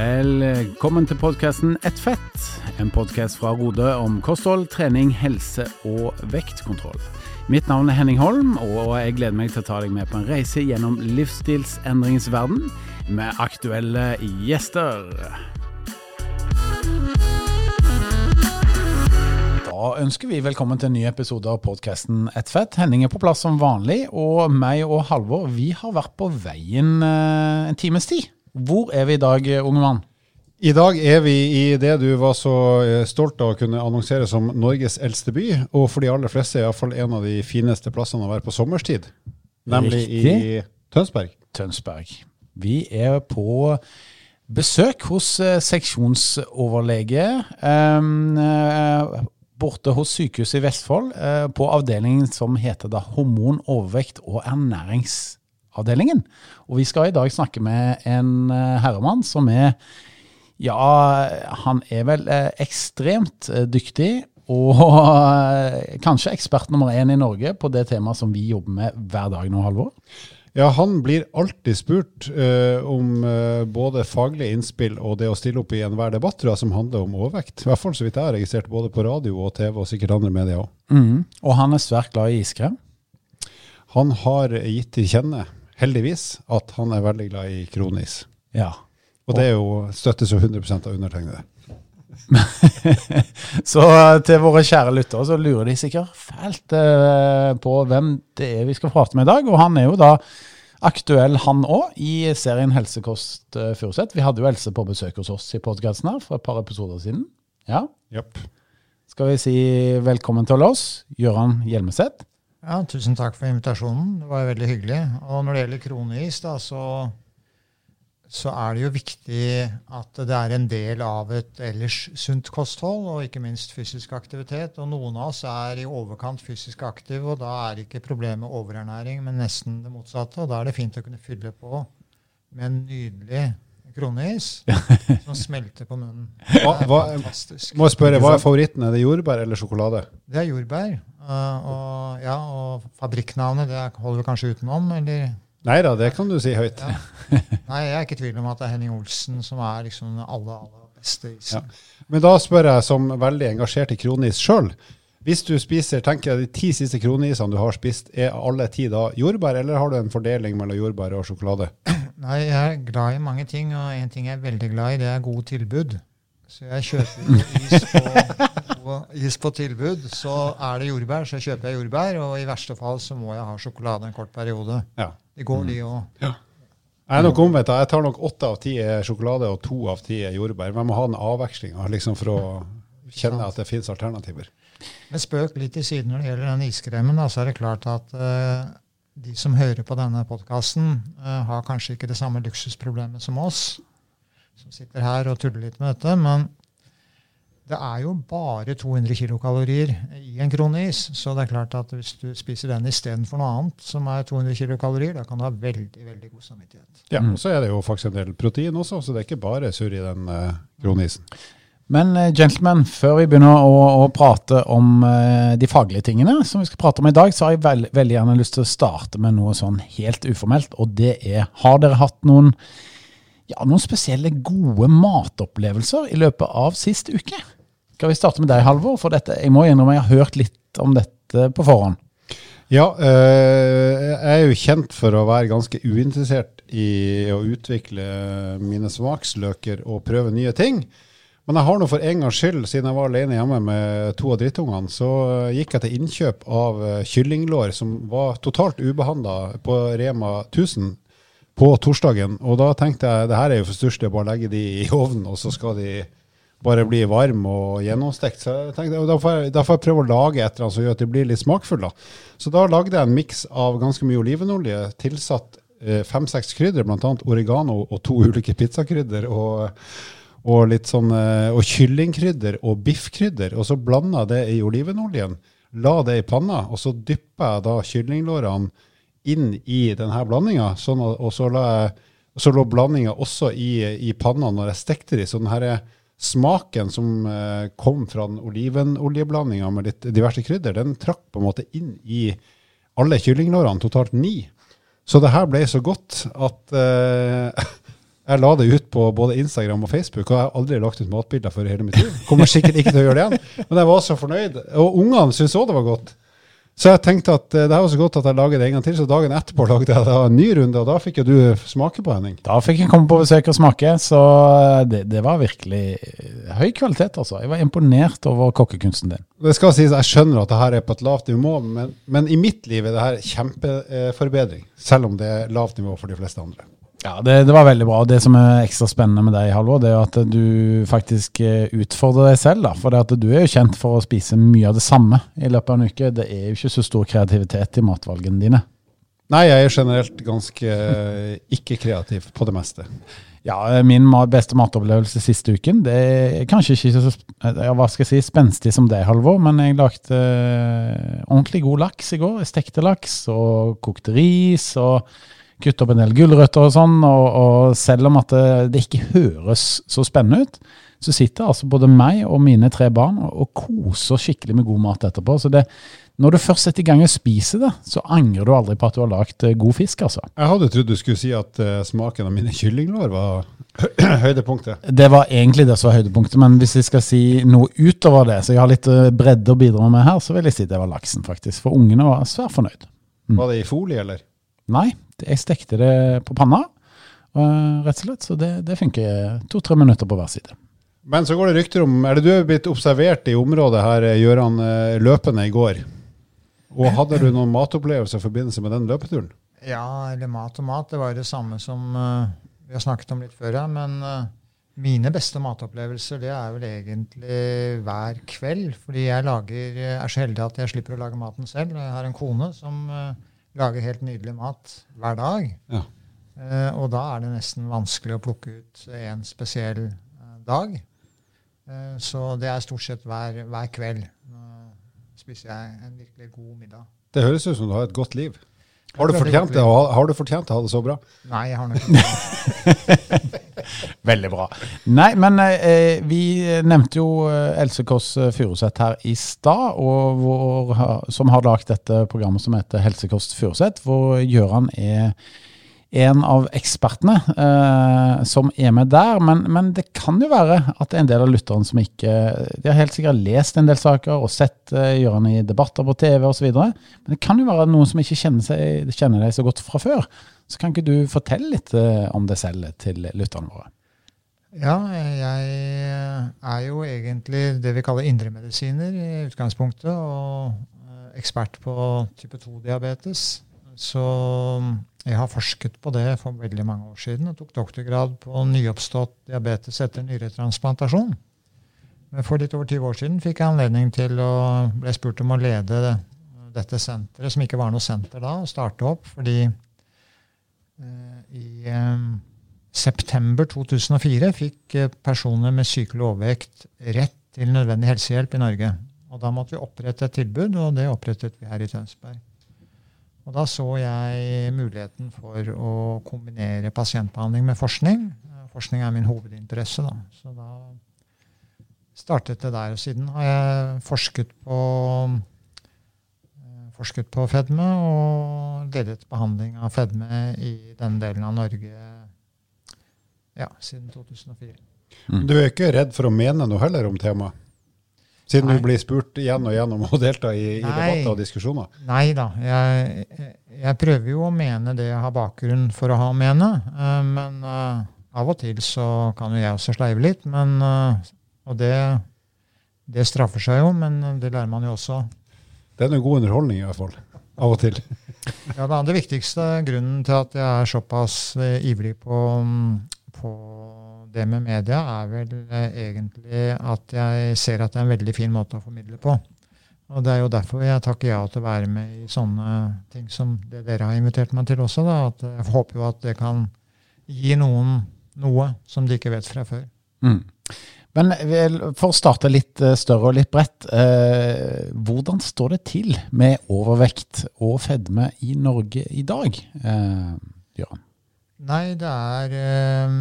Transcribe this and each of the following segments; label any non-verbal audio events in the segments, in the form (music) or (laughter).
Velkommen til podkasten Ett fett, en podkast fra Rode om kosthold, trening, helse og vektkontroll. Mitt navn er Henning Holm, og jeg gleder meg til å ta deg med på en reise gjennom livsstilsendringens verden med aktuelle gjester. Da ønsker vi velkommen til en ny episode av podkasten Ett fett. Henning er på plass som vanlig, og meg og Halvor vi har vært på veien eh, en times tid. Hvor er vi i dag, unge mann? I dag er vi i det du var så eh, stolt av å kunne annonsere som Norges eldste by, og for de aller fleste iallfall en av de fineste plassene å være på sommerstid. Nemlig Riktig. i Tønsberg. Tønsberg. Vi er på besøk hos eh, seksjonsoverlege em, eh, borte hos Sykehuset i Vestfold, eh, på avdelingen som heter da hormon, overvekt og ernæringsavdelingen. Og vi skal i dag snakke med en eh, herremann som er ja, han er vel eh, ekstremt eh, dyktig. Og kanskje ekspert nummer én i Norge på det temaet som vi jobber med hver dag nå, Halvor. Ja, han blir alltid spurt uh, om uh, både faglige innspill og det å stille opp i enhver debatt tror jeg, som handler om overvekt. I hvert fall så vidt jeg har registrert både på radio og TV og sikkert andre medier òg. Og han er svært glad i iskrem. Han har gitt til kjenne, heldigvis, at han er veldig glad i kronis. Ja. Og det er jo, støttes jo 100 av undertegnede. (laughs) Så eh, til våre kjære lyttere så lurer de sikkert fælt eh, på hvem det er vi skal prate med i dag. Og han er jo da aktuell, han òg, i serien Helsekost eh, Furuset. Vi hadde jo Else på besøk hos oss i podkasten her for et par episoder siden. Ja. Yep. Skal vi si velkommen til oss, Gøran Hjelmeset. Ja, tusen takk for invitasjonen. Det var veldig hyggelig. Og når det gjelder kroneis, da, så, så er det jo viktig at det er en del av et ellers sunt kosthold, og ikke minst fysisk aktivitet. Og noen av oss er i overkant fysisk aktive, og da er ikke problemet overernæring, men nesten det motsatte. Og da er det fint å kunne fylle på med en nydelig kroneis (laughs) som smelter på munnen. Det er hva- fantastisk. Må jeg spørre, Hva er favoritten? Er det jordbær eller sjokolade? Det er jordbær. øh, og, ja, og fabrikknavnet det holder vi kanskje utenom, eller? Nei da, det kan du si høyt. Ja. (laughs) Nei, jeg er ikke i tvil om at det er Henning Olsen som er liksom den aller, aller beste isen. Men da spør jeg som veldig engasjert i kronis sjøl. Hvis du spiser, tenker jeg de ti siste kronisene du har spist, er alle ti da jordbær, eller har du en fordeling mellom jordbær og sjokolade? (clears throat) Nei, jeg er glad i mange ting, og en ting jeg er veldig glad i, det er gode tilbud. Så jeg kjøper (laughs) is på, på, is på tilbud. Så er det jordbær, så kjøper jeg jordbær. Og i verste fall så må jeg ha sjokolade en kort periode. Ja. Det går, de òg. Jeg er nok omvendt. Jeg tar nok åtte av ti er sjokolade og to av ti er jordbær. Men jeg må ha den avvekslinga liksom for å kjenne at det finnes alternativer. Men spøk litt til siden når det gjelder den iskremen, da, så er det klart at uh, de som hører på denne podkasten, har kanskje ikke det samme luksusproblemet som oss, som sitter her og tuller litt med dette. Men det er jo bare 200 kilokalorier i en kronis. Så det er klart at hvis du spiser den istedenfor noe annet som er 200 kilokalorier, da kan du ha veldig veldig god samvittighet. Ja, Mm. Og så er det jo faktisk en del protein også, så det er ikke bare surr i den uh, kronisen. Men eh, gentlemen, før vi begynner å, å prate om eh, de faglige tingene som vi skal prate om i dag, så har jeg veld, veldig gjerne lyst til å starte med noe sånn helt uformelt. Og det er Har dere hatt noen, ja, noen spesielle gode matopplevelser i løpet av sist uke? Skal vi starte med deg, Halvor? For dette, jeg må innrømme jeg har hørt litt om dette på forhånd. Ja, eh, jeg er jo kjent for å være ganske uinteressert i å utvikle mine smaksløker og prøve nye ting. Men jeg har nå for en gangs skyld, siden jeg var alene hjemme med to av drittungene, så gikk jeg til innkjøp av eh, kyllinglår som var totalt ubehandla på Rema 1000 på torsdagen. Og da tenkte jeg det her er jo for størst, det er bare å legge de i ovnen, og så skal de bare bli varme og gjennomstekt. Så jeg tenkte, da, får jeg, da får jeg prøve å lage et eller annet som gjør at de blir litt smakfulle. Så da lagde jeg en miks av ganske mye olivenolje, tilsatt eh, fem-seks krydder, bl.a. oregano og to ulike pizzakrydder. og og litt sånn, eh, og kyllingkrydder og biffkrydder, og så blanda det i olivenoljen. La det i panna, og så dyppa jeg da kyllinglårene inn i denne blandinga. Sånn, og så, la jeg, så lå blandinga også i, i panna når jeg stekte de. Så den her smaken som eh, kom fra den olivenoljeblandinga med litt diverse krydder, den trakk på en måte inn i alle kyllinglårene, totalt ni. Så det her ble så godt at eh, (laughs) Jeg la det ut på både Instagram og Facebook, og jeg har aldri lagt ut matbilder før i hele mitt liv. Kommer sikkert ikke til å gjøre det igjen, men jeg var så fornøyd. Og ungene syntes òg det var godt. Så jeg tenkte at eh, det var så godt at jeg lager det en gang til, så dagen etterpå lagde jeg en ny runde, og da fikk jo du smake på, Henning. Da fikk jeg komme på besøk og smake, så det, det var virkelig høy kvalitet, altså. Jeg var imponert over kokkekunsten din. Det skal sies, Jeg skjønner at det her er på et lavt nivå, men, men i mitt liv er det her kjempeforbedring. Selv om det er lavt nivå for de fleste andre. Ja, det, det, var veldig bra. og Det som er ekstra spennende med deg, Halvor, det er at du faktisk eh, utfordrer deg selv. da, For det at du er jo kjent for å spise mye av det samme i løpet av en uke. Det er jo ikke så stor kreativitet i matvalgene dine. Nei, jeg er generelt ganske eh, ikke-kreativ på det meste. Ja, min beste matopplevelse siste uken det er kanskje ikke så hva skal jeg si, spenstig som det, Halvor, men jeg lagde eh, ordentlig god laks i går. Jeg stekte laks og kokte ris. og kutte opp en del gulrøtter og sånn. Og, og, selv om at det, det, ikke høres så spennende ut, så sitter altså både meg og mine tre barn og, og koser skikkelig med god mat etterpå. Så det, når du først setter i gang og spiser det, så angrer du aldri på at du har lagd eh, god fisk, altså. Jeg hadde trodd du skulle si at uh, smaken av mine kyllinglår var (clears throat) høydepunktet. Det var egentlig det som var høydepunktet, men hvis jeg skal si noe utover det, så jeg har litt uh, bredde å bidra med her, så vil jeg si det var laksen, faktisk. For ungene var svært fornøyd. Mm. Var det i folie, eller? Nei, jeg stekte det på panna, uh, rett og slett. Så det, det funker to-tre minutter på hver side. Men så går det rykter om Er det du er blitt observert i området her, Gjøran, eh, løpende i går? Og hadde du noen matopplevelser i forbindelse med den løpeturen? Ja, eller mat og mat. Det var det samme som uh, vi har snakket om litt før. her. Men uh, mine beste matopplevelser det er vel egentlig hver kveld. Fordi jeg lager, er så heldig at jeg slipper å lage maten selv. Jeg har en kone som uh, lager helt nydelig mat hver dag. Ja. Eh, og da er det nesten vanskelig å plukke ut en spesiell eh, dag. Eh, så det er stort sett hver, hver kveld. Nå spiser jeg en virkelig god middag. Det høres ut som du har et godt liv. Har du, fortjent det, har du fortjent å ha det så bra? Nei, jeg har nok (laughs) ikke det. Veldig bra. Nei, men eh, vi nevnte jo eh, Else Kåss Furuseth her i stad, som har lagd dette programmet som heter Helsekost Furuseth, hvor Gøran er en av ekspertene eh, som er med der. Men, men, det kan jo være at det er en del av lytterne som ikke De har helt sikkert lest en del saker og sett eh, Gjøran i debatter på TV osv. Men det kan jo være noen som ikke kjenner, seg, kjenner deg så godt fra før. Så kan ikke du fortelle litt eh, om deg selv til lytterne våre? Ja, jeg er jo egentlig det vi kaller indremedisiner i utgangspunktet. Og eh, ekspert på type 2-diabetes. Så jeg har forsket på det for veldig mange år siden og tok doktorgrad på nyoppstått diabetes etter nyretransplantasjon. Men for litt over 20 år siden fikk jeg anledning til å ble spurt om å lede dette senteret, som ikke var noe senter da, og starte opp fordi eh, i eh, september 2004 fikk eh, personer med sykelig overvekt rett til nødvendig helsehjelp i Norge. Og da måtte vi opprette et tilbud, og det opprettet vi her i Tønsberg. Og da så jeg muligheten for å kombinere pasientbehandling med forskning. Forskning er min hovedinteresse, da. Så da startet det der. Og siden har jeg forsket på, eh, forsket på fedme og ledet behandling av fedme i denne delen av Norge ja, siden 2004. Mm. Du er ikke redd for å mene noe heller om temaet? Siden Nei. du blir spurt igjen og igjen om å delta i, i debatter og diskusjoner? Nei da. Jeg, jeg, prøver jo å mene det jeg har bakgrunn for å ha å mene. Uh, men uh, av og til så kan jo jeg også sleive litt. Men, uh, og det, det, straffer seg jo, men det lærer man jo også. Det er en god underholdning i hvert fall. Av og til. (laughs) ja, Det er den viktigste grunnen til at jeg er såpass ivrig på, på det med media er vel eh, egentlig at jeg ser at det er en veldig fin måte å formidle på. Og Det er jo derfor jeg takker ja til å være med i sånne ting som det dere har invitert meg til også. Da. At jeg håper jo at det kan gi noen noe som de ikke vet fra før. Mm. Men for å starte litt eh, større og litt bredt. Eh, hvordan står det til med overvekt og fedme i Norge i dag, eh? Nei, det er eh,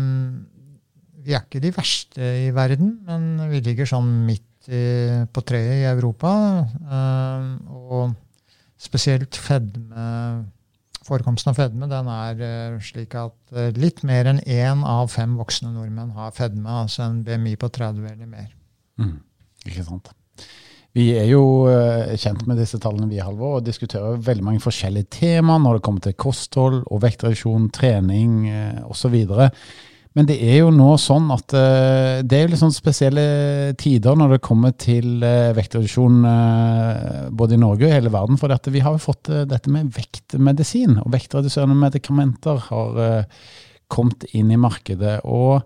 vi er ikke de verste i verden, men vi ligger sånn midt i, på treet i Europa. Uh, og spesielt fedme forekomsten av fedme den er eh, slik at eh, litt mer enn én av fem voksne nordmenn har fedme, altså en BMI på 30 eller mer. Mm. Ikke sant. Vi er jo eh, kjent med disse tallene vi Halvor, og diskuterer veldig mange forskjellige temaer når det kommer til kosthold og vektreduksjon, trening eh, osv. Men det er jo nå sånn at uh, det er jo litt sånn spesielle tider når det kommer til uh, vektreduksjon uh, både i Norge og i hele verden. For vi har jo fått dette med vektmedisin, og vektreduserende medikamenter har kommet inn i markedet. Og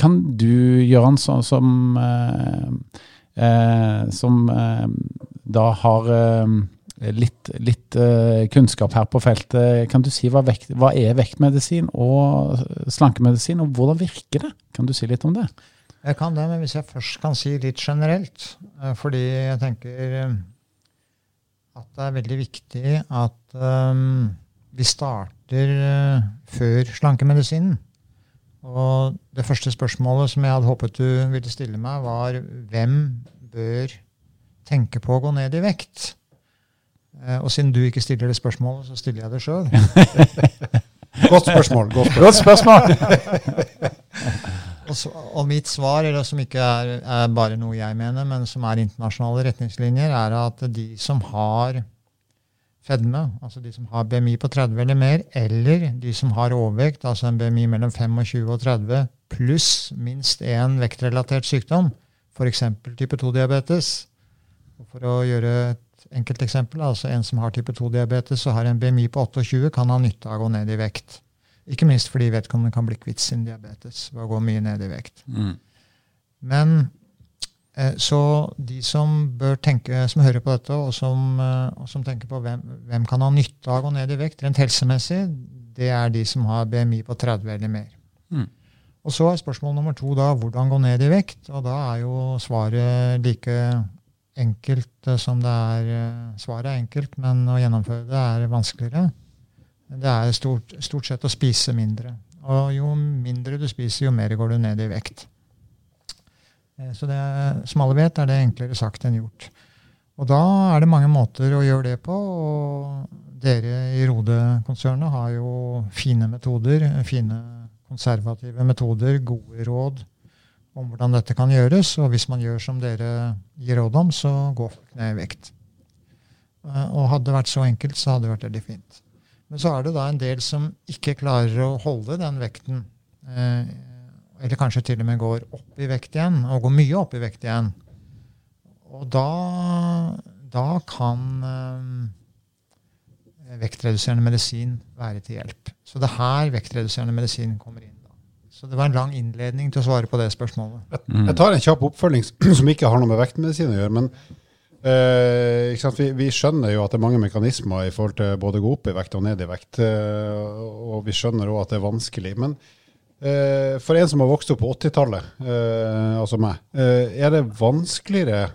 kan du, Gøran, sånn som, som da har litt, litt uh, kunnskap her på feltet. Kan du si hva, vekt, hva, er vektmedisin og slankemedisin, og hvordan virker det? Kan du si litt om det? Jeg kan det, men hvis jeg først kan si litt generelt, fordi jeg tenker at det er veldig viktig at vi starter før slankemedisinen. Og det første spørsmålet som jeg hadde håpet du ville stille meg, var hvem bør tenke på å gå ned i vekt? Eh, og siden du ikke stiller det spørsmålet, så stiller jeg det sjøl. (laughs) godt spørsmål. Godt spørsmål. Godt spørsmål. og, så, og, mitt svar, eller som ikke er, er, bare noe jeg mener, men som er internasjonale retningslinjer, er at de som har fedme, altså de som har BMI på 30 eller mer, eller de som har overvekt, altså en BMI mellom 25 og 30, pluss minst én vektrelatert sykdom, f.eks. type 2-diabetes, for å gjøre et enkelteksempel. Altså en som har type 2-diabetes og har en BMI på 28, kan ha nytte av å gå ned i vekt. Ikke minst fordi vedkommende kan bli kvitt sin diabetes ved å gå mye ned i vekt. Mm. Men eh, så de som tenke, som hører på dette, og som, eh, og som tenker på hvem, hvem, kan ha nytte av å gå ned i vekt rent helsemessig, det er de som har BMI på 30 eller mer. Mm. Og så er spørsmål nummer to da hvordan gå ned i vekt. Og da er jo svaret like enkelt eh, som det er eh, Svaret er enkelt, men å gjennomføre det er vanskeligere. Det er stort, stort sett å spise mindre. Og jo mindre du spiser, jo mer går du ned i vekt. Eh, så det, som alle vet, er det enklere sagt enn gjort. Og da er det mange måter å gjøre det på. og Dere i Rode-konsernet har jo fine metoder, fine konservative metoder, gode råd om hvordan dette kan gjøres. Og hvis man gjør som dere gir råd om, så går folk ned i vekt. Eh, og hadde det vært så enkelt, så hadde det vært veldig fint. Men så er det da en del som ikke klarer å holde den vekten. Eh, eller kanskje til og med går opp i vekt igjen, og går mye opp i vekt igjen. Og da, da kan eh, vektreduserende medisin være til hjelp. Så det er her vektreduserende medisin kommer inn. Så det var en lang innledning til å svare på det spørsmålet. Jeg, jeg tar en kjapp oppfølging (clears throat) som ikke har noe med vektmedisin å gjøre. men uh, vi, vi, skjønner jo at det er mange mekanismer i forhold til både å gå opp i vekt og ned i vekt. Uh, og vi skjønner òg at det er vanskelig. Men uh, for en som har vokst opp på 80-tallet, altså meg, er det vanskeligere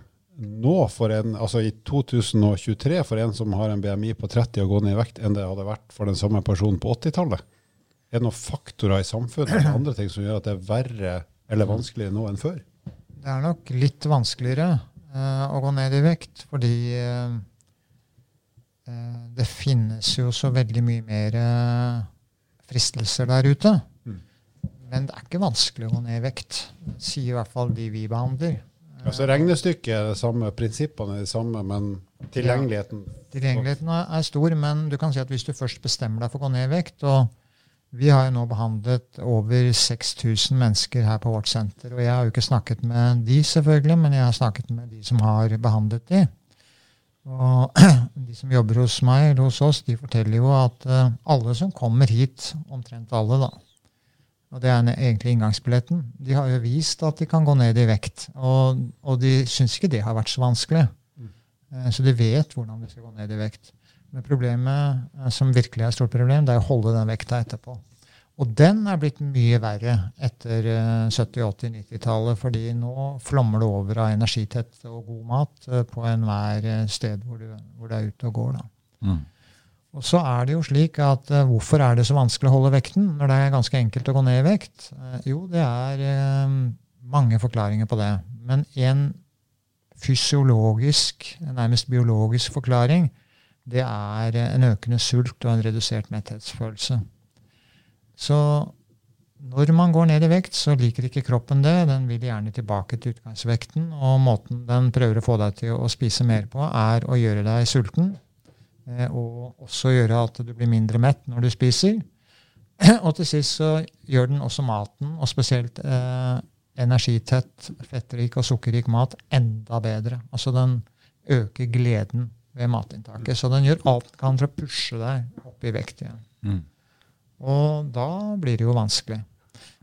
nå for en, altså i 2023 for en som har en BMI på 30 og gå ned i vekt, enn det hadde vært for den samme personen på 80-tallet? Er det noen faktorer i samfunnet eller andre ting som gjør at det er verre eller vanskeligere nå enn før? Det er nok litt vanskeligere uh, å gå ned i vekt, fordi uh, det finnes jo så veldig mye mer fristelser der ute. Mm. Men det er ikke vanskelig å gå ned i vekt, sier i hvert fall de vi behandler. Altså Regnestykket er det samme, prinsippene er de samme, men tilgjengeligheten ja, Tilgjengeligheten er stor, men du kan si at hvis du først bestemmer deg for å gå ned i vekt, og vi har jo nå behandlet over 6000 mennesker her på vårt senter. Og jeg har jo ikke snakket med de, selvfølgelig, men jeg har snakket med de som har behandlet de. Og (clears throat) de som jobber hos meg eller hos oss, de forteller jo at uh, alle som kommer hit, omtrent alle, da, og det er egentlig inngangsbilletten, de har jo vist at de kan gå ned i vekt. Og, og de syns ikke det har vært så vanskelig. Uh, så de vet hvordan de skal gå ned i vekt. Men problemet, eh, som virkelig er et stort problem, det er å holde den vekta etterpå. Og den er blitt mye verre etter 70-, 80-, 90-tallet, fordi nå flommer det over av energitett og god mat eh, på enhver eh, sted hvor du, hvor du, er ute og går. Mm. Og så er det jo slik at Hvorfor er det så vanskelig å holde vekten når det er ganske enkelt å gå ned i vekt? Jo, det er mange forklaringer på det. Men en fysiologisk, nærmest biologisk forklaring det er en økende sult og en redusert metthetsfølelse. Så når man går ned i vekt, så liker ikke kroppen det. Den vil gjerne tilbake til utgangsvekten. Og måten den prøver å få deg til å spise mer på, er å gjøre deg sulten. Eh, og også gjøre at du blir mindre mett når du spiser. (clears throat) Og til sist så gjør den også maten, og spesielt eh, energitett, fettrik og sukkerrik mat, enda bedre. Altså den øker gleden ved matinntaket. Så den gjør alt den kan for å pushe deg opp i vekt igjen. Mm. Og da blir det jo vanskelig.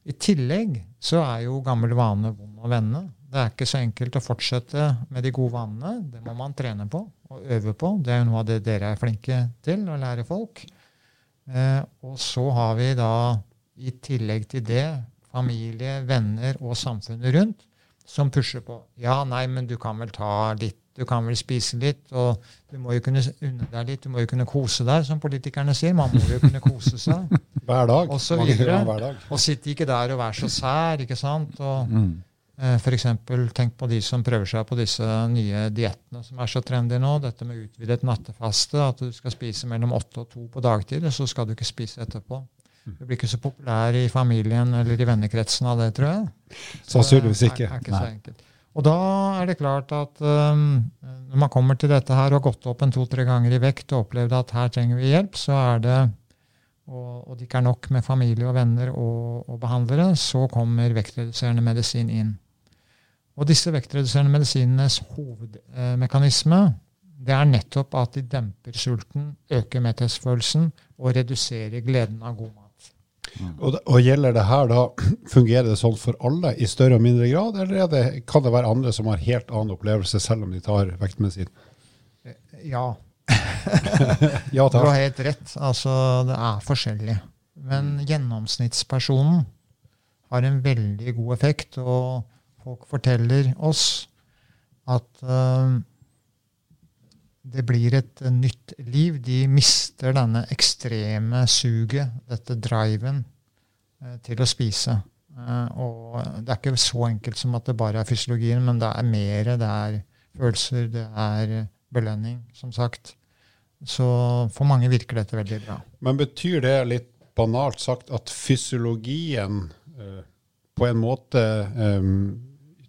I tillegg så er jo gammel vane vond å vende. Det er ikke så enkelt å fortsette med de gode vanene. Det må man trene på og øve på. Det er jo noe av det dere er flinke til, å lære folk. Eh, og så har vi da i tillegg til det familie, venner og samfunnet rundt som pusher på. Ja, nei, men du kan vel ta litt du kan vel spise litt, og du må jo kunne unne deg litt. Du må jo kunne kose deg, som politikerne sier. Man må jo kunne kose seg. (laughs) hver dag. Og så videre. Og sitte ikke der og være så sær, ikke sant. Og mm. eh, f.eks. tenk på de som prøver seg på disse nye diettene som er så trendy nå. Dette med utvidet nattefaste. At du skal spise mellom åtte og to på dagtid, og så skal du ikke spise etterpå. Du blir ikke så populær i familien eller i vennekretsen av det, tror jeg. Sannsynligvis ikke. Er, er ikke så enkelt. Og da er det klart at um, når man kommer til dette her og har gått opp en to-tre ganger i vekt og opplevd at her trenger vi hjelp, så er det og, og det ikke er nok med familie og venner og, og behandlere, så kommer vektreduserende medisin inn. Og disse vektreduserende medisinenes hovedmekanisme det er nettopp at de demper sulten, øker metthetsfølelsen og reduserer gleden av god mat. Og, og, Gjelder det her da, (clears throat) fungerer det sånn for alle i større og mindre grad, eller det, kan det være andre som har helt annen opplevelse selv om de tar vektmedisin? Ja. (laughs) ja du har helt rett. Altså, det er forskjellig. Men gjennomsnittspersonen har en veldig god effekt, og folk forteller oss at uh, det blir et nytt liv. De mister denne ekstreme suget, dette driven, eh, til å spise. Eh, og det er ikke så enkelt som at det bare er fysiologien, men det er mer. Det er følelser, det er belønning, som sagt. Så for mange virker dette veldig bra. Men betyr det litt banalt sagt at fysiologien eh, på en måte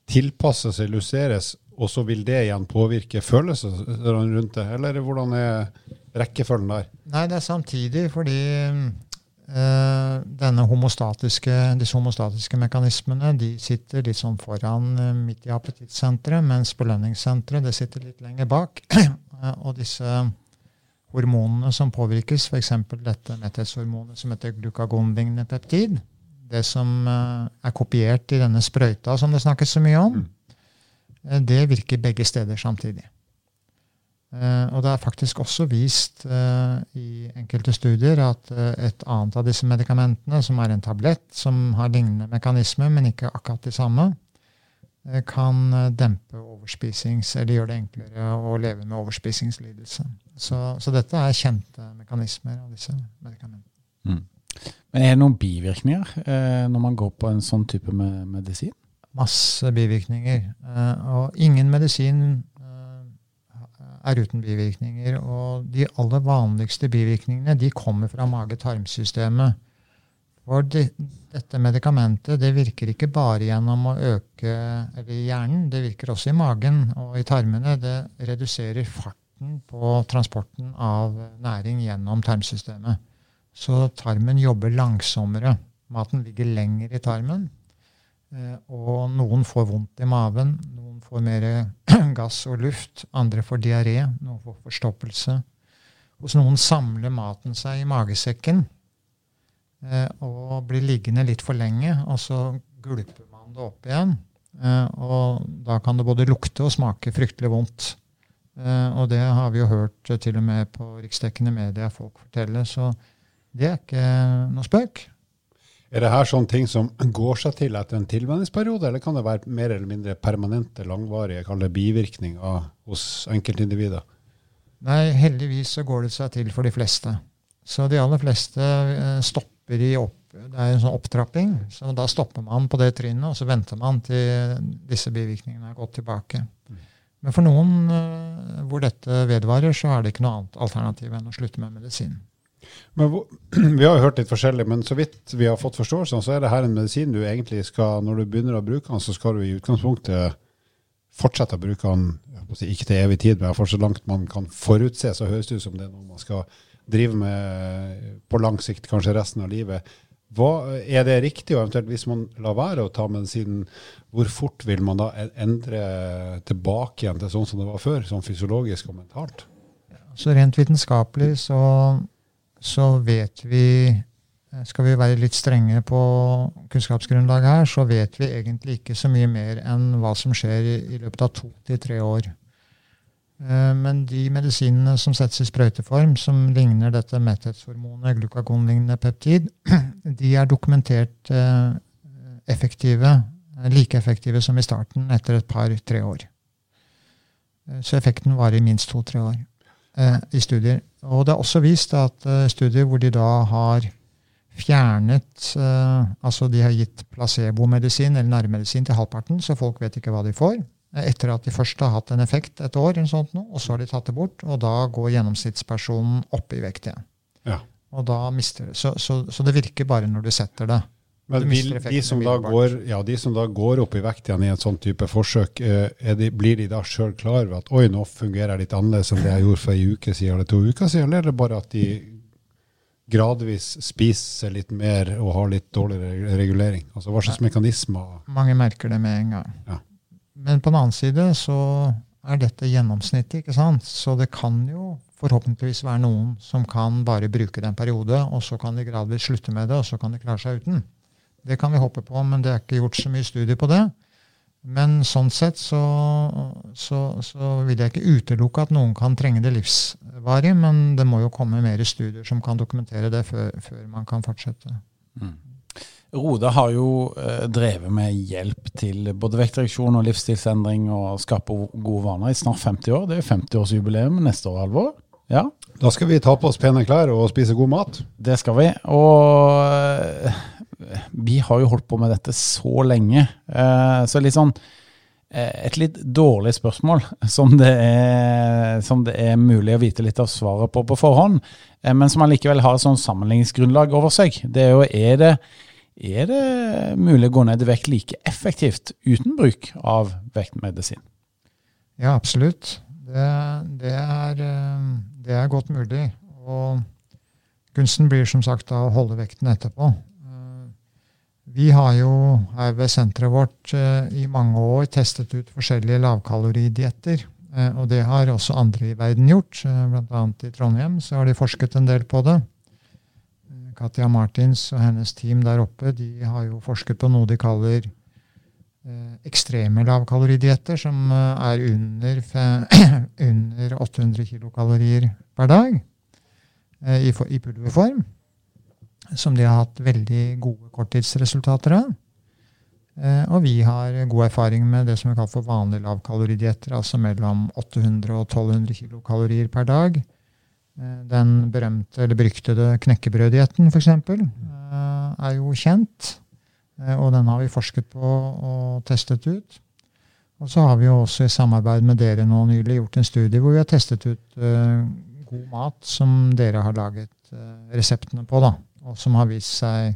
tilpasses, illuseres og så vil det igjen påvirke følelsene rundt det? Eller hvordan er rekkefølgen der? Nei, det er samtidig fordi øh, denne homostatiske, disse homostatiske mekanismene de sitter litt sånn foran uh, midt i appetittsenteret, mens belønningssenteret det sitter litt lenger bak. uh, (clears throat) og disse hormonene som påvirkes, f.eks. dette metthetshormonet som heter glukagonlignende peptid, det som er kopiert i denne sprøyta som det snakkes så mye om, mm Eh, det virker begge steder samtidig. Eh, og det er faktisk også vist eh, i enkelte studier at et annet av disse medikamentene, som er en tablett som har lignende mekanisme, men ikke akkurat de samme, kan dempe overspisings, eller gjøre det enklere å leve med overspisingslidelse. Så, så dette er kjente mekanismer av disse medikamentene. Mm. Men er det noen bivirkninger eh, når man går på en sånn type med medisin? Masse bivirkninger. Eh, og ingen medisin eh, er uten bivirkninger. Og de aller vanligste bivirkningene de kommer fra mage-tarmsystemet. For de, dette medikamentet det virker ikke bare gjennom å øke hjernen, det virker også i magen og i tarmene. Det reduserer farten på transporten av næring gjennom tarmsystemet. Så tarmen jobber langsommere. Maten ligger lenger i tarmen. Eh, og noen får vondt i maven, noen får mer (clears throat) gass og luft, andre får diaré, noen får forstoppelse. Hos noen samler maten seg i magesekken eh, og blir liggende litt for lenge, og så gulper man det opp igjen. Eh, og da kan det både lukte og smake fryktelig vondt. Og det har vi jo hørt til og med på riksdekkende media folk fortelle, så det er ikke noe spøk. Er det her sånne ting som går seg til etter en tilvenningsperiode, eller kan det være mer eller mindre permanente, langvarige kall det bivirkninger hos enkeltindivider? Nei, heldigvis så går det seg til for de fleste. Så de aller fleste eh, stopper i opp, det er en sånn opptrapping. Så da stopper man på det trinnet, og så venter man til disse bivirkningene er gått tilbake. Men for noen uh, hvor dette vedvarer, så er det ikke noe annet alternativ enn å slutte med medisin. Men (clears throat) Vi har jo hørt litt forskjellig, men så vidt vi har fått forståelsen, så er det her en medisin du egentlig skal, når du begynner å bruke den, så skal du i utgangspunktet fortsette å bruke den, ikke til evig tid, men for så langt man kan forutse, så høres det ut som det er noe man skal drive med på lang sikt, kanskje resten av livet. Hva, er det riktig, og eventuelt hvis man lar være å ta medisinen, hvor fort vil man da endre tilbake igjen til sånn som det var før, sånn fysiologisk og mentalt? Så rent vitenskapelig så, så vet vi Skal vi være litt strenge på kunnskapsgrunnlaget her, så vet vi egentlig ikke så mye mer enn hva som skjer i, i løpet av to til tre år. Eh, Men de medisinene som settes i sprøyteform, som ligner dette metthetshormonet, glukagonlignende peptid, (clears throat) de er dokumentert eh, effektive, eh, like effektive som i starten etter et par-tre år. Eh, Så effekten varer i minst to-tre år eh, i studier. Og det er også vist at eh, studier hvor de da har fjernet eh, Altså de har gitt placebomedisin eller nærmedisin til halvparten, så folk vet ikke hva de får. eh, Etter at de først har hatt en effekt et år, eller sånt og så har de tatt det bort. Og da går gjennomsnittspersonen opp i vekt igjen. Ja. Og da mister det. Så, så, så det virker bare når du setter det. Men vil, de, som går, ja, de som da går opp i vekt igjen i en sånn type forsøk, eh, de, blir de da sjøl klar over at oi, nå fungerer jeg litt annerledes enn det jeg gjorde for ei uke siden eller to uker siden, eller er det bare at de gradvis spiser litt mer og har litt dårligere regulering? Altså hva slags mekanismer Mange merker det med en gang. Ja. Men på den annen side så er dette gjennomsnittet, ikke sant? Så det kan jo forhåpentligvis være noen som kan bare bruke det en periode, og så kan de gradvis slutte med det, og så kan de klare seg uten. Det kan vi håpe på, men det er ikke gjort så mye studier på det. Men sånn sett så, så, så vil jeg ikke utelukke at noen kan trenge det livsvarig, men det må jo komme mer studier som kan dokumentere det før, før man kan fortsette. Roda har jo eh, drevet med hjelp til både vektreduksjon og livsstilsendring og skape gode vaner i snart 50 år. Det er jo 50-årsjubileum neste år, Halvor. Ja, Da skal vi ta på oss pene klær og spise god mat. det skal vi. Og eh, vi har jo holdt på med dette så lenge. Eh, så litt sånn eh, Et litt dårlig spørsmål (laughs) som det, er, som det er mulig å vite litt av svaret på på forhånd, eh, men som allikevel har et sånn sammenligningsgrunnlag over seg. Det er jo er det, er det mulig å gå ned i vekt like effektivt uten bruk av vektmedisin? Ja, absolutt. Det, det, er, det er godt mulig. Og kunsten blir som sagt da å holde vekten etterpå. Vi har jo her ved senteret vårt eh, i mange år testet ut forskjellige lavkaloridietter. Eh, Og det har også andre i verden gjort. Eh, Blant annet i Trondheim så har de forsket en del på det. Katja Martins og hennes team der oppe de har jo forsket på noe de kaller ekstreme lavkaloridietter, som er under, (clears throat) under 800 kilokalorier per dag i pulverform. Som de har hatt veldig gode korttidsresultater av. Eh, og vi har god erfaring med det som er kalt for vanlige lavkaloridietter, altså mellom 800 og 1200 kilokalorier per dag. Eh, Den berømte eller beryktede knekkebrøddietten, f.eks., er jo kjent. Eh, Og den har vi forsket på og testet ut. Og så har vi jo også i samarbeid med dere nå nylig gjort en studie hvor vi har testet ut eh, god mat som dere har laget eh, reseptene på, da, og som har vist seg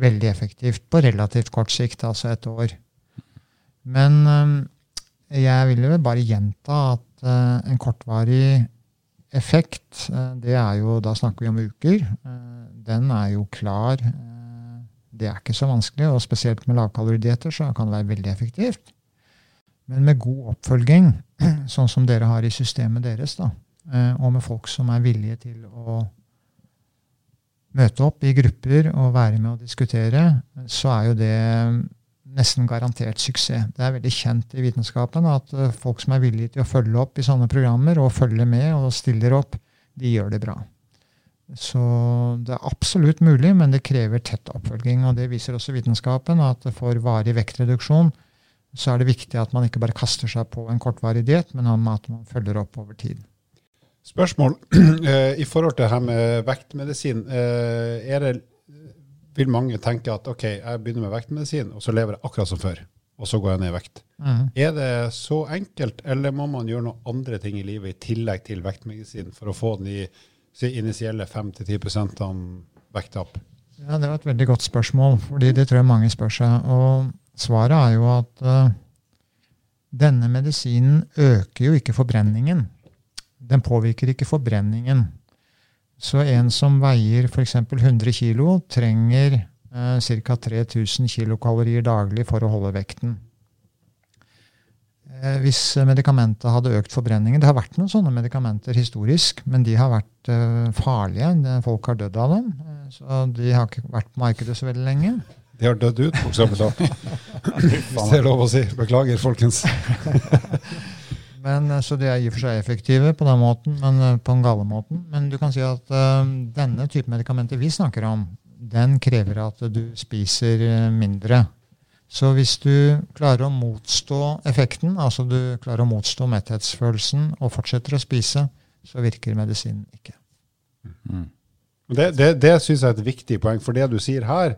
veldig effektivt på relativt kort sikt, altså et år. Men eh, jeg vil vel bare gjenta at eh, en kortvarig effekt, eh, det er jo, da snakker vi om uker, den er jo klar. Det er ikke så vanskelig, og spesielt med lavkaloridietter så kan det være veldig effektivt. Men med god oppfølging, (clears throat) sånn som dere har i systemet deres, da, og med folk som er villige til å møte opp i grupper og være med og diskutere, så er jo det nesten garantert suksess. Det er veldig kjent i vitenskapen at eh, folk som er villige til å følge opp i sånne programmer, og følge med og stiller opp, de gjør det bra. Så det er absolutt mulig, men det krever tett oppfølging. Og det viser også vitenskapen, at for varig vektreduksjon så er det viktig at man ikke bare kaster seg på en kortvarig diett, men at man følger opp over tid. Spørsmål (clears throat) eh, i forhold til det her med vektmedisin. eh, Er det, vil mange tenke at ok, jeg begynner med vektmedisin, og så lever jeg akkurat som før? og så går jeg ned i vekt. Mm. Er det så enkelt, eller må man gjøre noen andre ting i livet i tillegg til vektmedisin for å få de si, initielle 5-10% opp? Ja, Det var et veldig godt spørsmål, fordi det tror jeg mange spør seg. Og svaret er jo at uh, denne medisinen øker jo ikke forbrenningen. Den påvirker ikke forbrenningen. Så en som veier f.eks. 100 kg, trenger eh, ca. 3000 kilokalorier daglig for å holde vekten. Eh, hvis medikamentet hadde økt forbrenningen Det har vært noen sånne medikamenter historisk, men de har vært eh, farlige. Folk har dødd av dem. eh, Så de har ikke vært på markedet så veldig lenge. De har dødd ut, bokstavelig talt. (laughs) Hvis det er lov å si. Beklager, folkens. (laughs) Men, eh, så de er i og for seg effektive på den måten, men eh, på den gale måten. Men du kan si at uh, denne type medikamenter vi snakker om, den krever at du spiser mindre. Så hvis du klarer å motstå effekten, altså du klarer å motstå metthetsfølelsen og fortsetter å spise, så virker medisinen ikke. Det, det, det syns jeg er et viktig poeng, for det du sier her,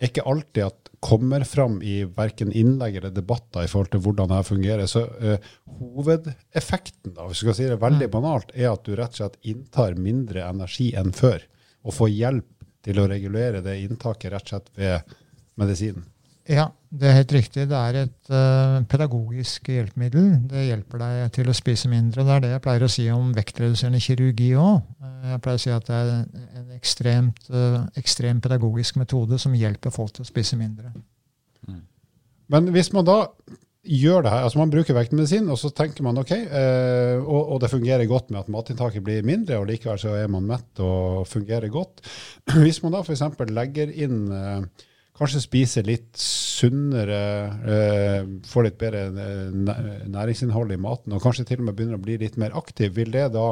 er ikke alltid at kommer fram i verken innlegg eller debatter i forhold til hvordan det fungerer. Så uh, hovedeffekten, da, hvis vi skal si det veldig banalt, er at du rett og slett inntar mindre energi enn før, og får hjelp til å regulere det inntaket rett og slett ved medisinen. Ja, det er helt riktig. Det er et uh, pedagogisk hjelpemiddel. Det hjelper deg til å spise mindre. Det er det jeg pleier å si om vektreduserende kirurgi òg. jeg pleier å si at det er en ekstremt, uh, ekstrem pedagogisk metode som hjelper folk til å spise mindre. Men hvis man da gjør det her, altså man bruker vektmedisin, og så tenker man ok, uh, og, og det fungerer godt med at matinntaket blir mindre, og likevel så er man mett og fungerer godt. (clears throat) Hvis man da f.eks. legger inn eh, Kanskje spiser litt sunnere, eh, får litt bedre eh, næringsinnhold i maten, og kanskje til og med begynner å bli litt mer aktiv, vil det da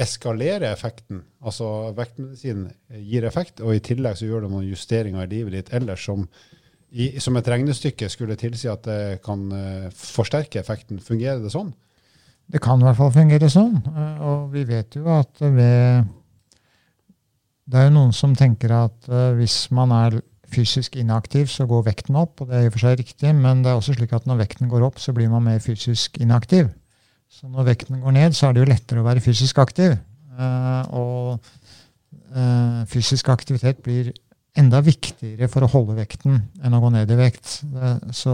eskalere effekten? Altså vektmedisin gir effekt, og i tillegg så gjør det noen justeringer i livet ditt ellers som i, som et regnestykke skulle tilsi at det kan eh, forsterke effekten. Fungerer det sånn? Det kan i hvert fall fungere sånn. Og vi vet jo at ved Det er jo noen som tenker at hvis man er fysisk inaktiv, så går vekten opp. Og det er i og for seg riktig, men det er også slik at når vekten går opp, så blir man mer fysisk inaktiv. Så når vekten går ned, så er det jo lettere å være fysisk aktiv. Eh, Og eh, fysisk aktivitet blir enda viktigere for å holde vekten enn å gå ned i vekt. Eh, Så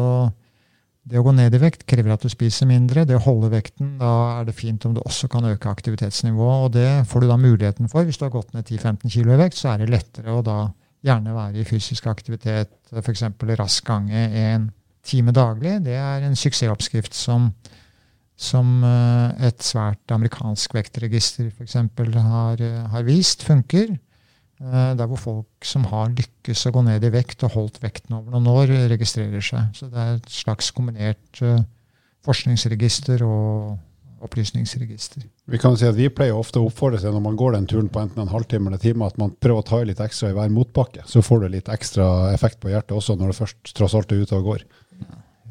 det å gå ned i vekt krever at du spiser mindre. Det å holde vekten, da er det fint om du også kan øke aktivitetsnivået. Og det får du da muligheten for. Hvis du har gått ned 10-15 kg i vekt, så er det lettere å da gjerne være i fysisk aktivitet, f.eks. rask gange en time daglig. Det er en suksessoppskrift som, som eh, et svært amerikansk vektregister f.eks. Har, eh, har vist funker. Eh, Der hvor folk som har lykkes å gå ned i vekt og holdt vekten over noen år, registrerer seg. Så det er et slags kombinert forskningsregister og opplysningsregister. Vi kan si at vi pleier ofte å oppfordre seg når man går den turen på enten en halvtime eller en time, at man prøver å ta i litt ekstra i hver motbakke. Så får du litt ekstra effekt på hjertet også når det først tross alt er ute og går.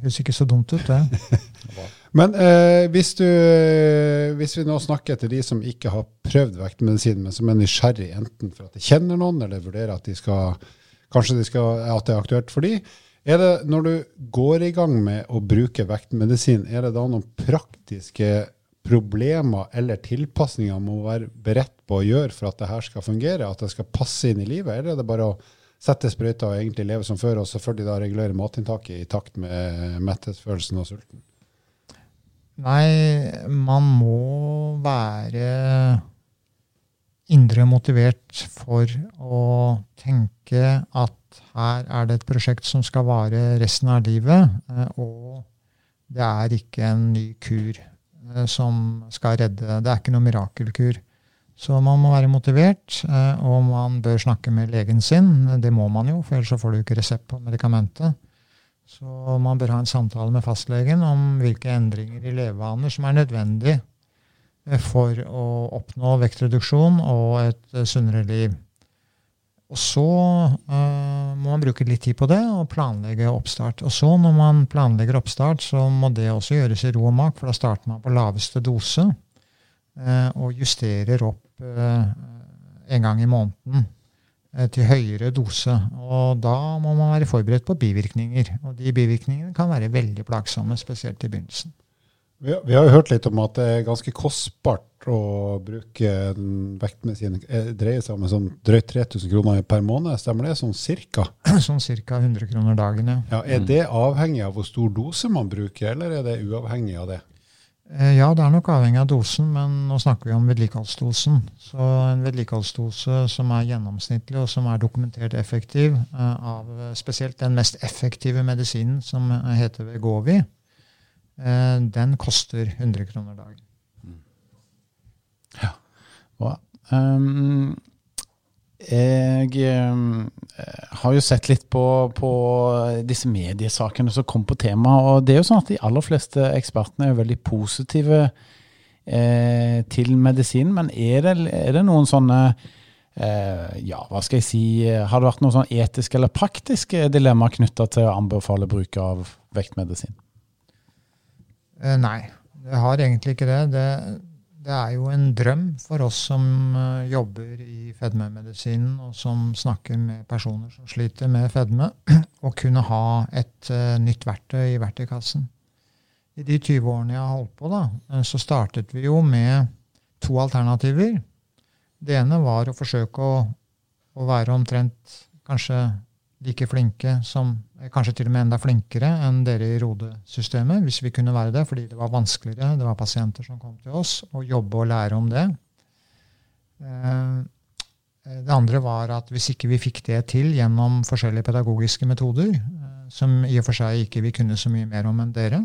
Høres ikke så dumt ut, det. (laughs) Men eh, hvis, du, hvis vi nå snakker til de som ikke har prøvd vektmedisin, men som er nysgjerrig enten for at de kjenner noen, eller vurderer at de skal, kanskje de skal, at det er aktuelt for de, er det når du går i gang med å bruke vektmedisin, er det da noen praktiske problemer eller tilpasninger man må være beredt på å gjøre for at det her skal fungere, at det skal passe inn i livet, eller er det bare å sette sprøyta og egentlig leve som før, og selvfølgelig da regulere matinntaket i takt med metthetsfølelsen og sulten? Nei, man må være indre motivert for å tenke at her er det et prosjekt som skal vare resten av livet, eh, og det er ikke en ny kur eh, som skal redde. Det er ikke noe mirakelkur. Så man må være motivert, eh, og man bør snakke med legen sin. Det må man jo, for ellers så får du ikke resept på medikamentet. Så man bør ha en samtale med fastlegen om hvilke endringer i levevaner som er nødvendig eh, for å oppnå vektreduksjon og et eh, sunnere liv. Og så uh, må man bruke litt tid på det og planlegge oppstart. Og så når man planlegger oppstart, så må det også gjøres i ro og mak, for da starter man på laveste dose uh, og justerer opp uh, en gang i måneden til høyere dose. Og da må man være forberedt på bivirkninger. Og de bivirkningene kan være veldig plagsomme, spesielt i begynnelsen. Vi, vi har jo hørt litt om at det er ganske kostbart å bruke en vektmedisin. Det dreier seg om sånn drøyt 3000 kroner per måned, stemmer det? Sånn cirka? (clears throat) Sånn cirka 100 kroner dagen, ja. Ja, er det avhengig av hvor stor dose man bruker, eller er det uavhengig av det? Eh, Ja, det er nok avhengig av dosen, men nå snakker vi om vedlikeholdsdosen. Så en vedlikeholdsdose som er gjennomsnittlig og som er dokumentert effektiv, eh, av eh, spesielt den mest effektive medisinen, som eh, heter Vegovi, eh, den koster 100 kroner dagen. Bra. Um, jeg um, har jo sett litt på, på disse mediesakene som kom på temaet. Og det er jo sånn at de aller fleste ekspertene er veldig positive eh, til medisin. Men er det, er det noen sånne eh, Ja, hva skal jeg si Har det vært noen sånn etiske eller praktiske dilemmaer knytta til å anbefale bruk av vektmedisin? Eh, nei, det har egentlig ikke det. det. Det er jo en drøm for oss som eh, jobber i fedmemedisinen, og som snakker med personer som sliter med fedme, (clears throat) å kunne ha et eh, nytt verktøy i verktøykassen. I de 20 årene jeg har holdt på, da, så startet vi jo med to alternativer. Det ene var å forsøke å, å være omtrent kanskje like flinke som Kanskje til og med enda flinkere enn dere i Rode-systemet, hvis vi kunne være det, fordi det var vanskeligere. Det var pasienter som kom til oss, og jobbe og lære om det. Eh, Det andre var at hvis ikke vi fikk det til gjennom forskjellige pedagogiske metoder, eh, som i og for seg ikke vi kunne så mye mer om enn dere,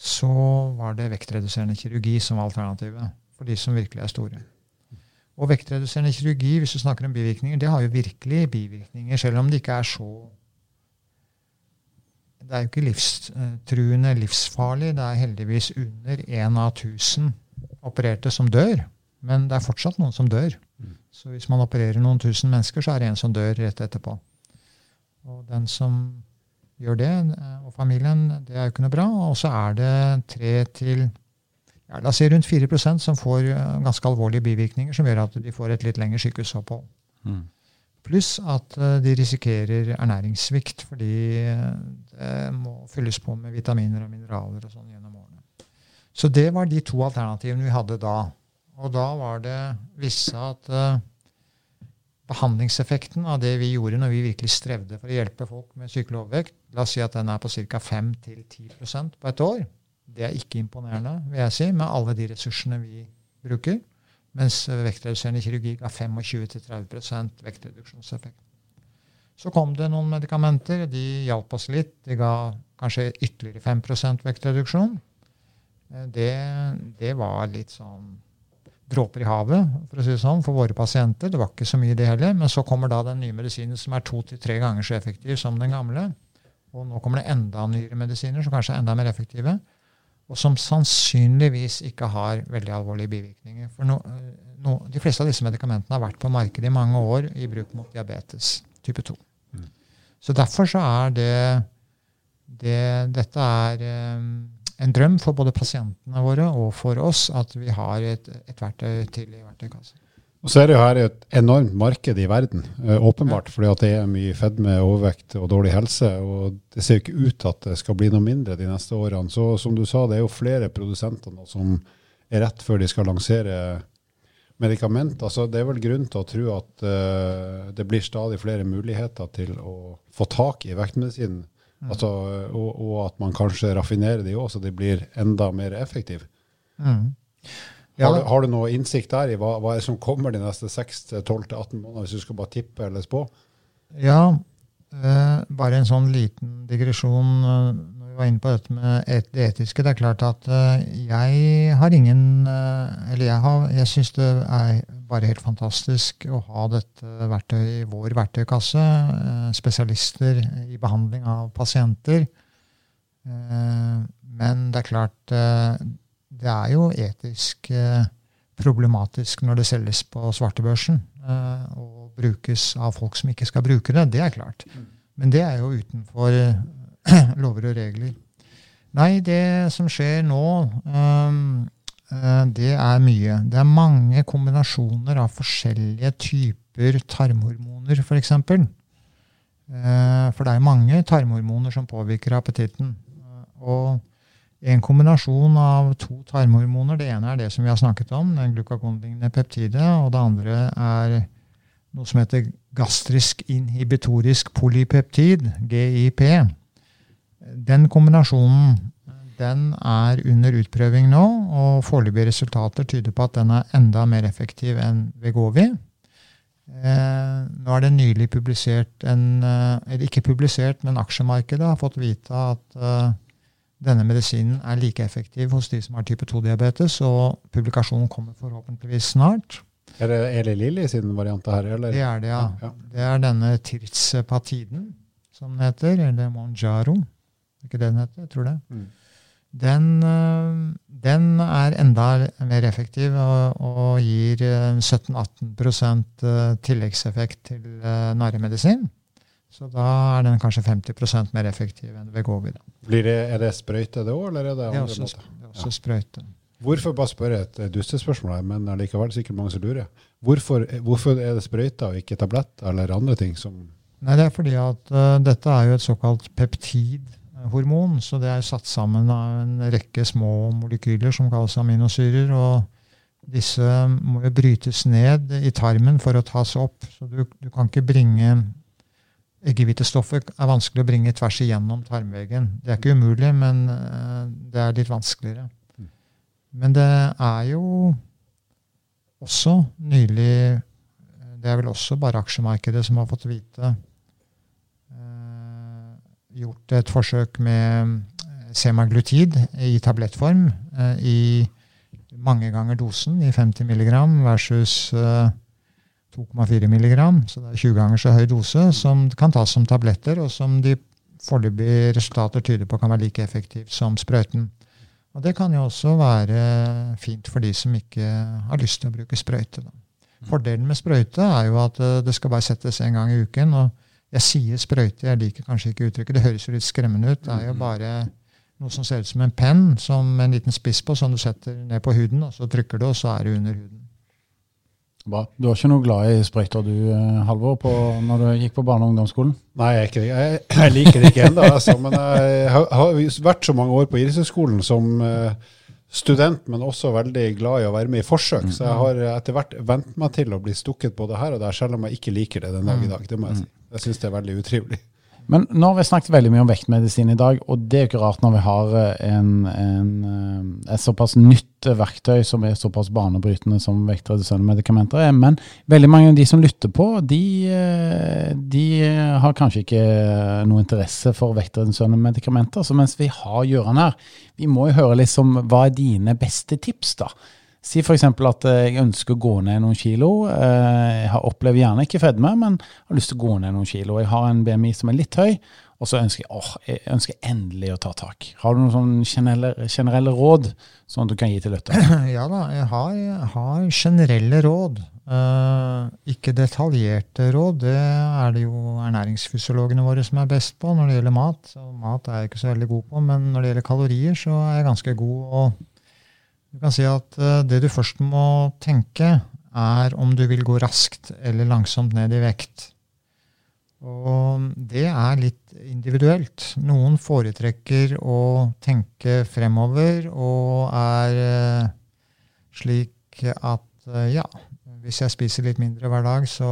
så var det vektreduserende kirurgi som var alternativet for de som virkelig er store. Og vektreduserende kirurgi, hvis du snakker om bivirkninger, det har jo virkelig bivirkninger, selv om det ikke er så Det er jo ikke livstruende, livsfarlig. Det er heldigvis under én av 1000 opererte som dør. Men det er fortsatt noen som dør. Så hvis man opererer noen tusen mennesker, så er det en som dør rett etterpå. Og den som gjør det, eh, og familien, det er jo ikke noe bra. Og så er det tre til ja, la oss si rundt 4% som får eh, ganske alvorlige bivirkninger, som gjør at de får et litt lengre sykehusopphold. Mm. Pluss at eh, de risikerer ernæringssvikt, fordi eh, det må fylles på med vitaminer og mineraler og sånn gjennom årene. Så det var de to alternativene vi hadde da. Og da var det visse at eh, behandlingseffekten av det vi gjorde når vi virkelig strevde for å hjelpe folk med sykelig overvekt, la oss si at den er på ca. 5-10% på et år. Det er ikke imponerende, vil jeg si, med alle de ressursene vi bruker. Mens vektreduserende kirurgi ga 25-30% vektreduksjonseffekt. Så kom det noen medikamenter. De hjalp oss litt. De ga kanskje ytterligere 5 vektreduksjon. Eh, Det, det var litt sånn dråper i havet for å si det sånn, for våre pasienter. Det var ikke så mye, det heller. Men så kommer da den nye medisinen som er to til tre ganger så effektiv som den gamle. Og nå kommer det enda nyere medisiner som kanskje er enda mer effektive. Og som sannsynligvis ikke har veldig alvorlige bivirkninger. For no, no, de fleste av disse medikamentene har vært på markedet i mange år i bruk mot diabetes type 2. Mm. Så derfor så er det, det Dette er um, en drøm for både pasientene våre og for oss at vi har et, et verktøy til i verktøykassen. Og så er det jo her et enormt marked i verden, eh, åpenbart, fordi at det er mye fedme, overvekt og dårlig helse. Og det ser jo ikke ut til at det skal bli noe mindre de neste årene. Så som du sa, det er jo flere produsenter nå som er rett før de skal lansere medikamenter. Så det er vel grunn til å tro at uh, det blir stadig flere muligheter til å få tak i vektmedisinen. Altså, og, og at man kanskje raffinerer de òg, så de blir enda mer effektive. Mm. Ja, Har, du, har du noe innsikt der i hva, hva som kommer de neste 6-12-18 månedene, hvis du skal bare tippe eller spå? Ja, eh, bare en sånn liten digresjon når vi var inne på dette med et, det etiske. Det er klart at eh, jeg har ingen eh, Eller jeg, har, jeg syns det er bare helt fantastisk å ha dette verktøyet i vår verktøykasse. Eh, spesialister i behandling av pasienter. Eh, men det er klart eh, det er jo etisk eh, problematisk når det selges på svartebørsen eh, og brukes av folk som ikke skal bruke det. Det er klart. Men det er jo utenfor eh, (clears throat) lover og regler. Nei, det som skjer nå, eh, eh, det er mye. Det er mange kombinasjoner av forskjellige typer tarmhormoner, f.eks. eksempel. for det er mange tarmhormoner som påvirker appetitten. Og en kombinasjon av to tarmhormoner, det ene er det som vi har snakket om, den glukagonlignende peptidet, og det andre er noe som heter gastrisk inhibitorisk polypeptid, GIP. Den kombinasjonen den er under utprøving nå, og foreløpige resultater tyder på at den er enda mer effektiv enn Vegovi. Eh, nå er det nylig publisert en eh, Eller ikke publisert, men aksjemarkedet har fått vite at eh, denne medisinen er like effektiv hos de som har type 2-diabetes, og publikasjonen kommer forhåpentligvis snart. Er det Eli Lilly sin variant her? Eller? Det er det, ja. Ja. Det er denne tirzepatiden, som den heter, eller Monjaro. Er ikke det den heter? Jeg tror det. Mm. Den, øh, den er enda mer effektiv og, og gir øh, 17-18% øh, tilleggseffekt til narremedisin. Så da er den kanskje 50% mer effektiv enn Vegovi. Blir det, er det sprøyte det òg, eller er det Det er andre også, måter? det er også sprøyte. Hvorfor bare spørre et dustespørsmål, her, men likevel sikkert mange som lurer. Hvorfor, hvorfor er det sprøyter og ikke tabletter eller andre ting som Nei, det er fordi at uh, dette er jo et såkalt peptidhormon. Så det er satt sammen av en rekke små molekyler som kalles aminosyrer. Og disse må jo brytes ned i tarmen for å tas opp. Så du, du kan ikke bringe Eggehvitestoffet er vanskelig å bringe tvers igjennom tarmveggen. Det er ikke umulig, men øh, det er litt vanskeligere. Mm. Men det er jo også nylig Det er vel også bare aksjemarkedet som har fått vite eh, Gjort et forsøk med eh, semaglutid i tablettform eh, i mange ganger dosen, i 50 mg versus eh, 2,4 mg. Så det er 20 ganger så høy dose, som kan tas som tabletter, og som de foreløpige resultater tyder på kan være like effektivt som sprøyten. Og det kan jo også være fint for de som ikke har lyst til å bruke sprøyte. Fordelen med sprøyte er jo at eh, det skal bare settes en gang i uken. og jeg sier sprøyte, jeg liker kanskje ikke uttrykket. Det høres jo litt skremmende ut. Det er jo bare noe som ser ut som en penn som en liten spiss på, som du setter ned på huden, og så trykker du, og så er det under huden. Bra. Du var ikke noe glad i sprøyter du, eh, Halvor, på, når du gikk på barne- og ungdomsskolen? Nei, jeg, jeg, jeg liker det ikke ennå, altså, men jeg har, har vært så mange år på idrettshøyskolen som uh, student, men også veldig glad i å være med i forsøk. Så jeg har etter hvert vent meg til å bli stukket både her og der, selv om jeg ikke liker det den dag i dag. Det må jeg si. Jeg syns det er veldig utrivelig. Men nå har vi snakket veldig mye om vektmedisin i dag, og det er jo ikke rart når vi har eh, en, en, eh, et såpass nytt verktøy som er såpass banebrytende som vektreduserende medikamenter er. Men veldig mange av de som lytter på, de, eh, de har kanskje ikke noe interesse for vektreduserende medikamenter. Så mens vi har Gøran her, vi må jo høre liksom, hva er dine beste tips, da? Si f.eks. at eh, jeg ønsker å gå ned noen kilo. Eh, Jeg har opplever gjerne ikke fedme, men har lyst til å gå ned noen kilo. Jeg har en BMI som er litt høy, og så ønsker jeg, åh, jeg ønsker endelig å ta tak. Har du noen generelle, generelle råd som du kan gi til lytterne? (clears throat) Ja da, jeg har, jeg har generelle råd. Uh, ikke detaljerte råd. Det er det jo ernæringsfysiologene våre som er best på når det gjelder mat. Så mat er jeg ikke så veldig god på, men når det gjelder kalorier, så er jeg ganske god. Og du kan si at eh, det du først må tenke, er om du vil gå raskt eller langsomt ned i vekt. Og det er litt individuelt. Noen foretrekker å tenke fremover og er eh, slik at eh, ja, hvis jeg spiser litt mindre hver dag så,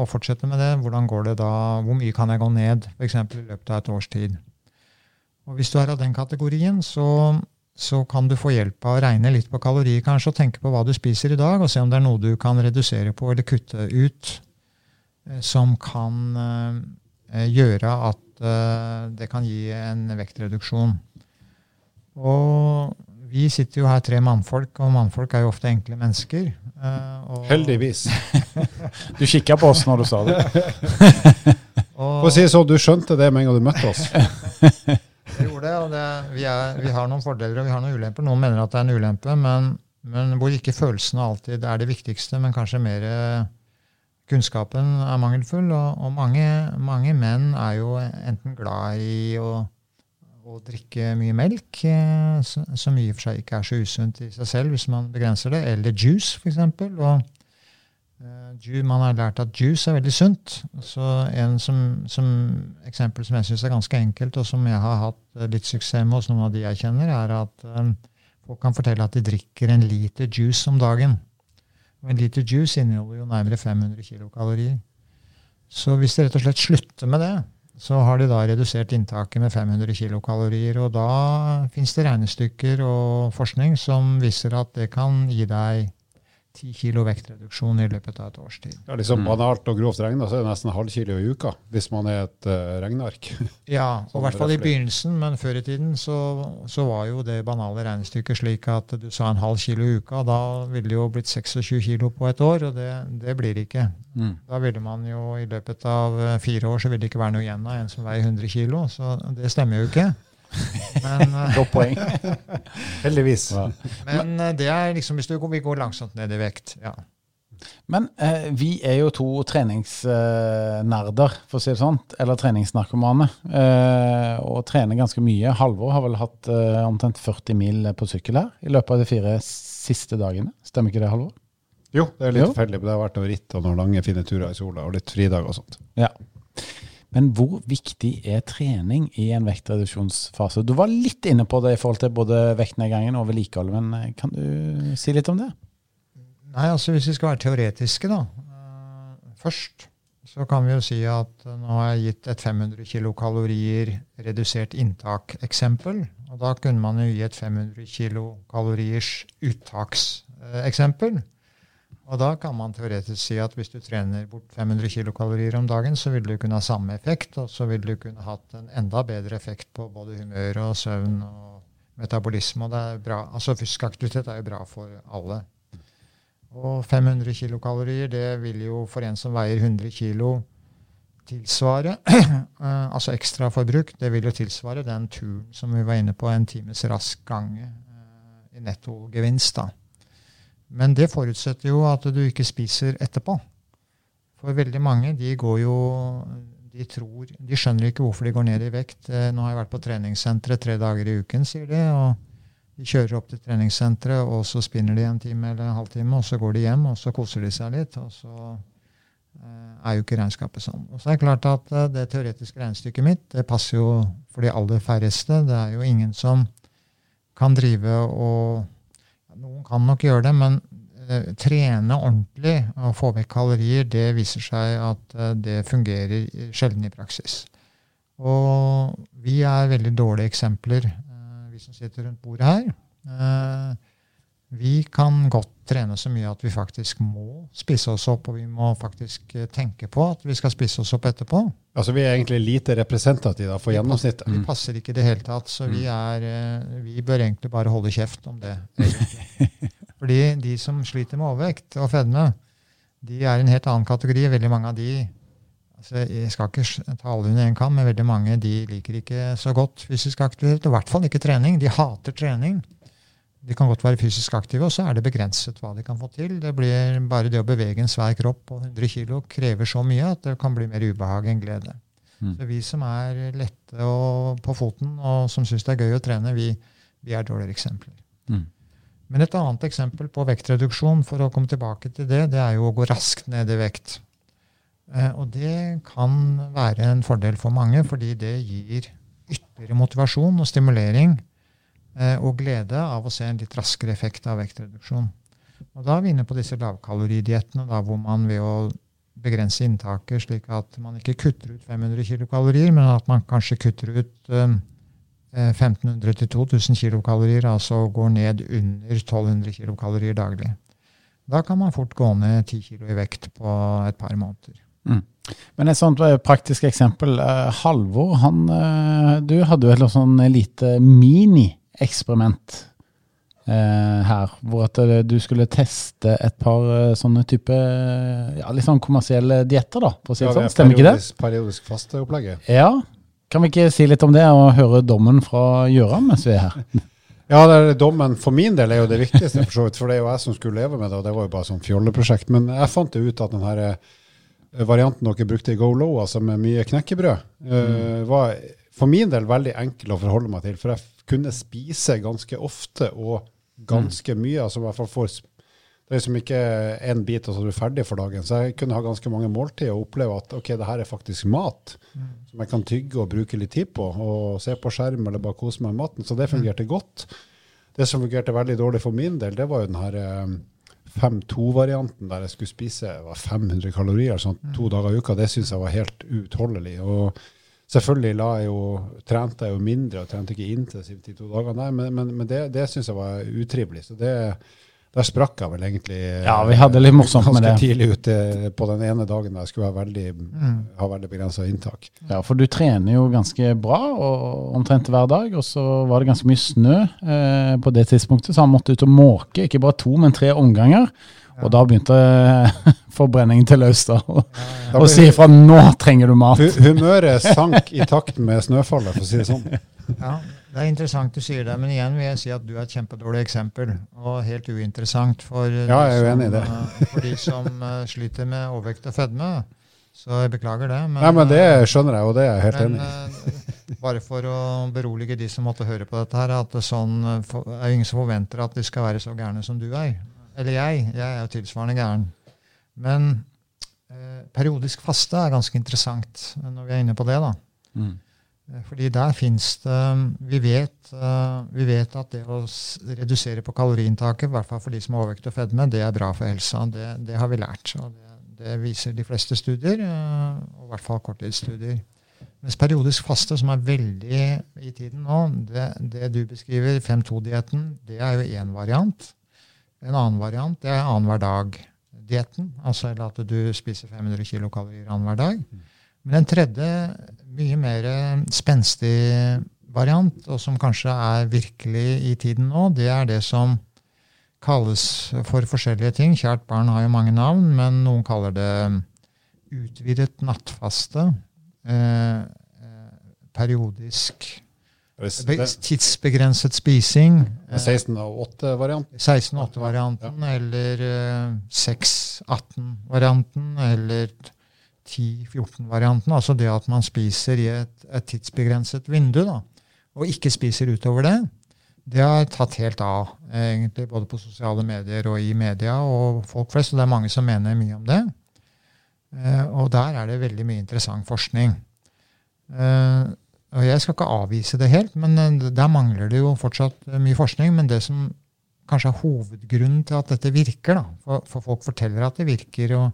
og fortsetter med det, hvordan går det da? Hvor mye kan jeg gå ned f.eks. i løpet av et års tid? Og hvis du er av den kategorien, så, så kan du få hjelp av å regne litt på kalorier kanskje, og tenke på hva du spiser i dag, og se om det er noe du kan redusere på eller kutte ut eh, som kan eh, gjøre at eh, det kan gi en vektreduksjon. Og vi sitter jo her tre mannfolk, og mannfolk er jo ofte enkle mennesker. Heldigvis. (laughs) Du kikka på oss når du sa det. Og, For å si det sånn, du skjønte det med en gang du møtte oss. (laughs) Jeg gjorde det, og det, vi, er, vi har noen fordeler og vi har noen ulemper. Noen mener at det er en ulempe, men, men hvor ikke følelsene alltid er det viktigste, men kanskje mer eh, kunnskapen er mangelfull. Og, og mange, mange menn er jo enten glad i å, å drikke mye melk, eh, som i og for seg ikke er så usunt i seg selv hvis man begrenser det, eller juice f.eks. Og eh, ju- man har lært at juice er veldig sunt. Så en som, som eksempel som jeg syns er ganske enkelt, og som jeg har hatt eh, litt suksess med hos noen av de jeg kjenner, er at um, folk kan fortelle at de drikker en liter juice om dagen. Og en liter juice inneholder jo nærmere 500 kilokalorier. Så hvis de rett og slett slutter med det, så har de da redusert inntaket med 500 kilokalorier. Og da finnes det regnestykker og forskning som viser at det kan gi deg 10 kilo vektreduksjon i løpet av et års tid. Ja, liksom Mm. Banalt og grovt regna så er det nesten en halv kilo i uka, hvis man er et uh, regneark. (laughs) Ja, og Sånn i hvert fall i begynnelsen, men før i tiden så, så var jo det banale regnestykket slik at du sa en halv kilo i uka, da ville det jo blitt 26 kilo på et år, og det, det blir det ikke. Mm. Da ville man jo i løpet av eh, fire år så ville det ikke være noe igjen av en som veier 100 kilo, så det stemmer jo ikke. Men, eh, Godt poeng. (laughs) Heldigvis. Ja. men eh, det er liksom hvis du går, vi går langsomt ned i vekt. ja. Men eh, vi er jo to treningsnerder, for å si det sånn. Eller treningsnarkomane. Eh, og trener ganske mye. Halvor har vel hatt eh, omtrent 40 mil på sykkel her i løpet av de fire siste dagene. Stemmer ikke det, Halvor? Jo, det er litt Jo. tilfeldig, det har vært noe ritt og noen lange, fine turer i sola og litt fridag og sånt. Ja. Men hvor viktig er trening i en vektreduksjonsfase? Du var litt inne på det i forhold til både vektnedgangen og vedlikeholdet, men eh, kan du si litt om det? Nei, altså Hvis vi skal være teoretiske, da. eh, først så kan vi jo si at eh, nå har jeg gitt et 500 kilokalorier redusert inntak-eksempel. Og da kunne man jo gi et 500 kilokaloriers uttakseksempel. Og da kan man teoretisk si at hvis du trener bort 500 kilokalorier om dagen, så vil du kunne ha samme effekt, og så vil du kunne hatt en enda bedre effekt på både humør og søvn og metabolisme. og det er bra. Altså Fysisk aktivitet er jo bra for alle. Og 500 kilokalorier, det vil jo for en som veier 100 kilo tilsvare (clears throat) Altså Altså ekstraforbruk, det vil jo tilsvare den turen som vi var inne på, en times rask gange eh, i nettogevinst. da. Men det forutsetter jo at du ikke spiser etterpå. For veldig mange de går jo de tror, de skjønner ikke hvorfor de går ned i vekt. Eh, Nå har jeg vært på treningssenteret tre dager i uken, sier de. og De kjører opp til treningssenteret, og så spinner de en time eller en halvtime, og så går de hjem, og så koser de seg litt. og så eh, er jo ikke regnskapet sånn. Og så er det klart at eh, det teoretiske regnestykket mitt det passer jo for de aller færreste. Det er jo ingen som kan drive og Noen kan nok gjøre det, men eh, trene ordentlig og få vekk kalorier, det viser seg at eh, det fungerer sjelden i praksis. Og vi er veldig dårlige eksempler, eh, vi som sitter rundt bordet her. Vi kan godt trene så mye at vi faktisk må spise oss opp, og vi må faktisk eh, tenke på at vi skal spise oss opp etterpå. Altså, Vi er egentlig lite representative for gjennomsnittet. Vi passer ikke i det hele tatt, så vi, er, eh, vi bør egentlig bare holde kjeft om det. (laughs) Fordi de som sliter med overvekt og fedme, de er en helt annen kategori. Veldig mange av de altså Jeg skal ikke ta alle under én kam, men veldig mange de liker ikke så godt fysisk aktivitet. Og i hvert fall ikke trening. De hater trening. De kan godt være fysisk aktive, og så er det begrenset hva de kan få til. Det blir Bare det å bevege en svær kropp på 100 kg krever så mye at det kan bli mer ubehag enn glede. Mm. Så vi som er lette og på foten, og som syns det er gøy å trene, vi, vi er dårligere eksempler. Mm. Men et annet eksempel på vektreduksjon, for å komme tilbake til det, det er jo å gå raskt ned i vekt. Eh, og det kan være en fordel for mange, fordi det gir ytterligere motivasjon og stimulering og glede av å se en litt raskere effekt av vektreduksjon. Og da er vi inne på disse lavkaloridiettene, hvor man ved å begrense inntaket, slik at man ikke kutter ut 500 kilokalorier, men at man kanskje kutter ut eh, 1500-2000 kilokalorier, altså går ned under 1200 kilokalorier daglig. Da kan man fort gå ned 10 kilo i vekt på et par måneder. Men et sånt eh, praktisk eksempel. eh, Halvor, han, eh, du hadde jo et sånn lite mini-eksperiment eh, her. Hvor at eh, du skulle teste et par eh, sånne type ja, litt sånn kommersielle dietter, da, for å si det Ja, sånn. det er Stemmer ikke det? periodisk, fasteopplegget. Ja. Kan vi ikke si litt om det, og høre dommen fra Gjøran mens vi er her? Ja, det dommen for min del er jo det viktigste, for så vidt. For det er jo jeg som skulle leve med det, og det var jo bare sånn fjolleprosjekt. Men jeg fant jo ut at den her eh, varianten dere brukte i Go Low, altså med mye knekkebrød, eh, var for min del veldig enkel å forholde meg til. For jeg kunne spise ganske ofte og ganske mye. altså i hvert fall for, Det er liksom ikke én bit og så er du ferdig for dagen. Så jeg kunne ha ganske mange måltider og oppleve at ok, det her er faktisk mat som jeg kan tygge og bruke litt tid på. Og se på skjerm eller bare kose meg med maten. Så det fungerte godt. Det som fungerte veldig dårlig for min del, det var jo den her eh, 5-2-varianten der jeg skulle spise det 500 kalorier sånn, to dager i uka. Det syns jeg var helt uutholdelig. Og selvfølgelig la jeg jo, trente jeg jo mindre og trente ikke intensivt de to dagene der, men, men, men det, det syns jeg var utrivelig. Så det, der sprakk jeg vel egentlig Ja, vi hadde litt morsomt med ganske det. tidlig ute på den ene dagen da jeg skulle ha veldig, Mm. ha veldig begrensa inntak. Ja, For du trener jo ganske bra og omtrent hver dag, og så var det ganske mye snø eh, på det tidspunktet, så han måtte ut og måke, ikke bare to, men tre omganger. Og da begynte (laughs) forbrenningen til Austad (laughs) og, ble- si ifra nå trenger du mat. Humøret sank i takt med snøfallet, for å si det sånn. Ja, Det er interessant du sier det, men igjen vil jeg si at du er et kjempedårlig eksempel. Og helt uinteressant for, eh, Ja, jeg er som, eh, for de som eh, sliter med overvekt og fedme. Så jeg beklager det. Men, Nei, men det skjønner jeg, og det er jeg helt men, enig i. bare for å berolige de som måtte høre på dette, her, at det sånn, er jo ingen som forventer at de skal være så gærne som du er. Eller jeg. Jeg er jo tilsvarende gæren. Men eh, periodisk faste er ganske interessant eh, når vi er inne på det. da. Mm. Eh, Fordi der fins det vi vet, eh, vi vet at det å redusere på kaloriinntaket, i hvert fall for de som har overvekt og fedme, det er bra for helsa. Det, det har vi lært. og det, det viser de fleste studier, eh, og i hvert fall korttidsstudier. Mens periodisk faste, som er veldig i tiden nå, det, det du beskriver, 5-2-dietten, det er jo én variant. En annen variant det er annenhver dag-dietten. Altså at du spiser 500 kilokalorier annenhver dag. Men en tredje, mye mer spenstig variant, og som kanskje er virkelig i tiden nå, det er det som kalles for forskjellige ting. Kjært barn har jo mange navn, men noen kaller det utvidet nattfaste. Eh, eh, periodisk Tidsbegrenset spising. eh, 16 av 8-variant. 16-8-varianten, eller eh, 6-18-varianten, eller 10-14-varianten. Altså det at man spiser i et, et tidsbegrenset vindu, da, og ikke spiser utover det. Det har tatt helt av, eh, egentlig, både på sosiale medier og i media og folk flest. Og det er mange som mener mye om det. Eh, og der er det veldig mye interessant forskning. Og jeg skal ikke avvise det helt, men eh, der mangler det jo fortsatt eh, mye forskning. Men det som kanskje er hovedgrunnen til at dette virker, da, for, for folk forteller at det virker, og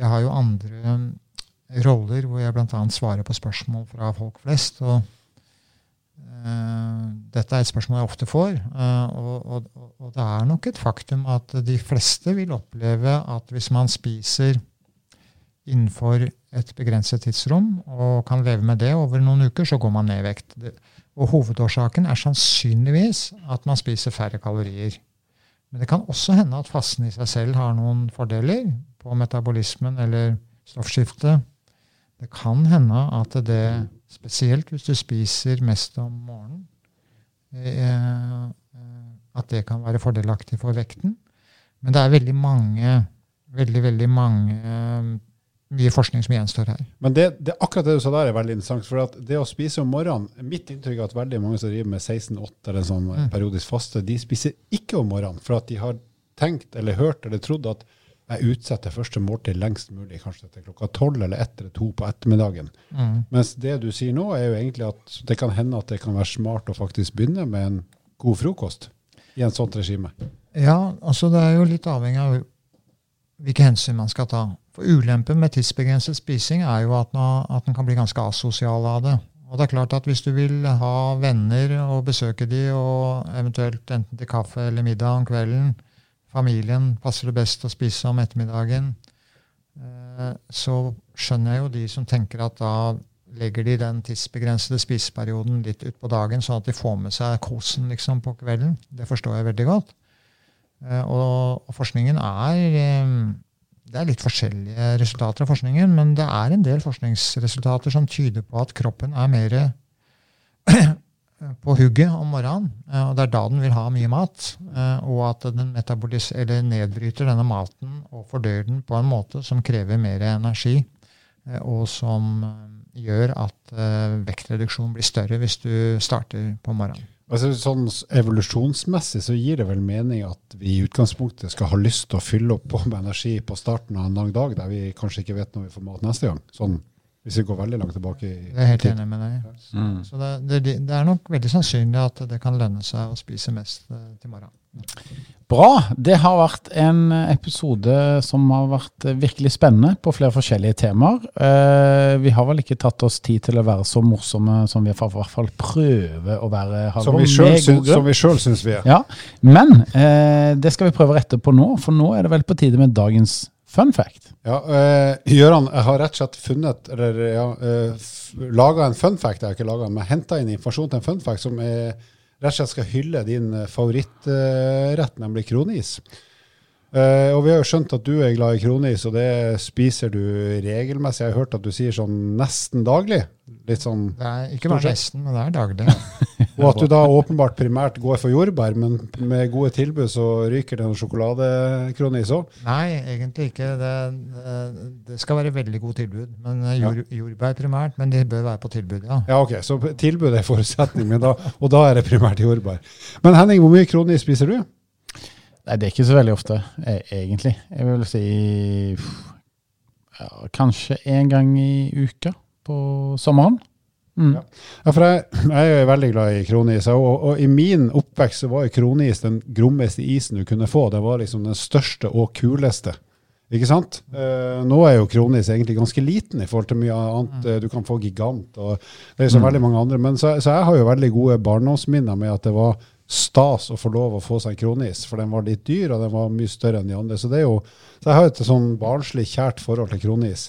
jeg har jo andre eh, roller hvor jeg bl.a. svarer på spørsmål fra folk flest. og Uh, dette er et spørsmål jeg ofte får, uh, og, og- og det er nok et faktum at de fleste vil oppleve at hvis man spiser innenfor et begrenset tidsrom og kan leve med det over noen uker, så går man ned i vekt. Og hovedårsaken er sannsynligvis at man spiser færre kalorier. Men det kan også hende at fasten i seg selv har noen fordeler på metabolismen eller stoffskiftet. Det kan hende at det, spesielt hvis du spiser mest om morgenen, eh, at det kan være fordelaktig for vekten. Men det er veldig mange, veldig, veldig mange mye forskning som gjenstår her. Men det, det, akkurat det du sa der, er veldig interessant. For at det å spise om morgenen Mitt inntrykk er at veldig mange som driver med 16-8 eller sånn Mm. periodisk faste, de spiser ikke om morgenen. For at de har tenkt eller hørt eller trodd at jeg utsetter første måltid lengst mulig, kanskje til klokka tolv eller ett eller to på ettermiddagen. Mm. Mens det du sier nå, er jo egentlig at det kan hende at det kan være smart å faktisk begynne med en god frokost i en sånt regime. Ja, altså det er jo litt avhengig av hvilke hensyn man skal ta. For Ulempen med tidsbegrenset spising er jo at, nå, den kan bli ganske asosial av det. Og det er klart at Hvis du vil ha venner og besøke de, og eventuelt enten til kaffe eller middag om kvelden, familien passer det best å spise om ettermiddagen, eh, så skjønner jeg jo de som tenker at da legger de den tidsbegrensede spiseperioden litt ut på dagen, sånn at de får med seg kosen liksom, på kvelden. Det forstår jeg veldig godt. Eh, og forskningen er eh, Det er litt forskjellige resultater av forskningen, men det er en del forskningsresultater som tyder på at kroppen er mer (clears throat) på hugget om morgenen. eh, Og det er da den vil ha mye mat. eh, Og at den nedbryter denne maten og fordøyer den på en måte som krever mer energi, eh, og som gjør at vektreduksjonen blir større hvis du starter på morgenen. Altså sånn Evolusjonsmessig så gir det vel mening at vi i utgangspunktet skal ha lyst til å fylle opp på med energi på starten av en lang dag der vi kanskje ikke vet når vi får mat neste gang. Sånn hvis vi går veldig langt tilbake i Jeg er helt tid. enig med deg. Mm. Så det, det, det er nok veldig sannsynlig at det kan lønne seg å spise mest eh, til morgenen. Bra. Det har vært en episode som har vært virkelig spennende på flere forskjellige temaer. Eh, vi har vel ikke tatt oss tid til å være så morsomme som vi i hvert fall prøver å være. Halvor, Som vi sjøl syns, vi er. Ja, Men eh, det skal vi prøve å rette på nå, for nå er det vel på tide med dagens fun fact. Ja, eh, Gøran, jeg har rett og slett funnet, eller ja, uh, laga en fun fact, jeg har ikke laget, men henta inn informasjon til en fun fact som er, rett og slett skal hylle din favorittrett, nemlig kronis. Eh, og vi har jo skjønt at du er glad i kronis, og det spiser du regelmessig. Jeg har hørt at du sier sånn nesten daglig. Litt sånn, er ikke bare nesten, men det er daglig. (laughs) Og at du da åpenbart primært går for jordbær, men med gode tilbud så ryker det en sjokoladekronis òg. Nei, egentlig ikke. Det, det, det skal være veldig god tilbud. Men eh, jord, jordbær primært, men de bør være på tilbud, ja. Ja, ok, så tilbud er forutsetning, men da, og da er det primært jordbær. Men Henning, hvor mye kronis spiser du? Nei, det er ikke så veldig ofte, eh, egentlig. Jeg vil si ja, kanskje én gang i uka på sommeren. Mm. Ja. For jeg, jeg er veldig glad i kronis, og, og i min oppvekst så var jo kronis den grommeste isen du kunne få. Det var liksom den største og kuleste. Ikke sant? Eh, nå er jo kronis egentlig ganske liten i forhold til mye annet. Eh, Du kan få gigant, og det er så Mm. veldig mange andre. Men så, så jeg har jo veldig gode barndomsminner med at det var stas å få lov å få seg en kronis, for den var litt dyr, og den var mye større enn de andre. Så, det er jo, så jeg har et sånn barnslig kjært forhold til kronis.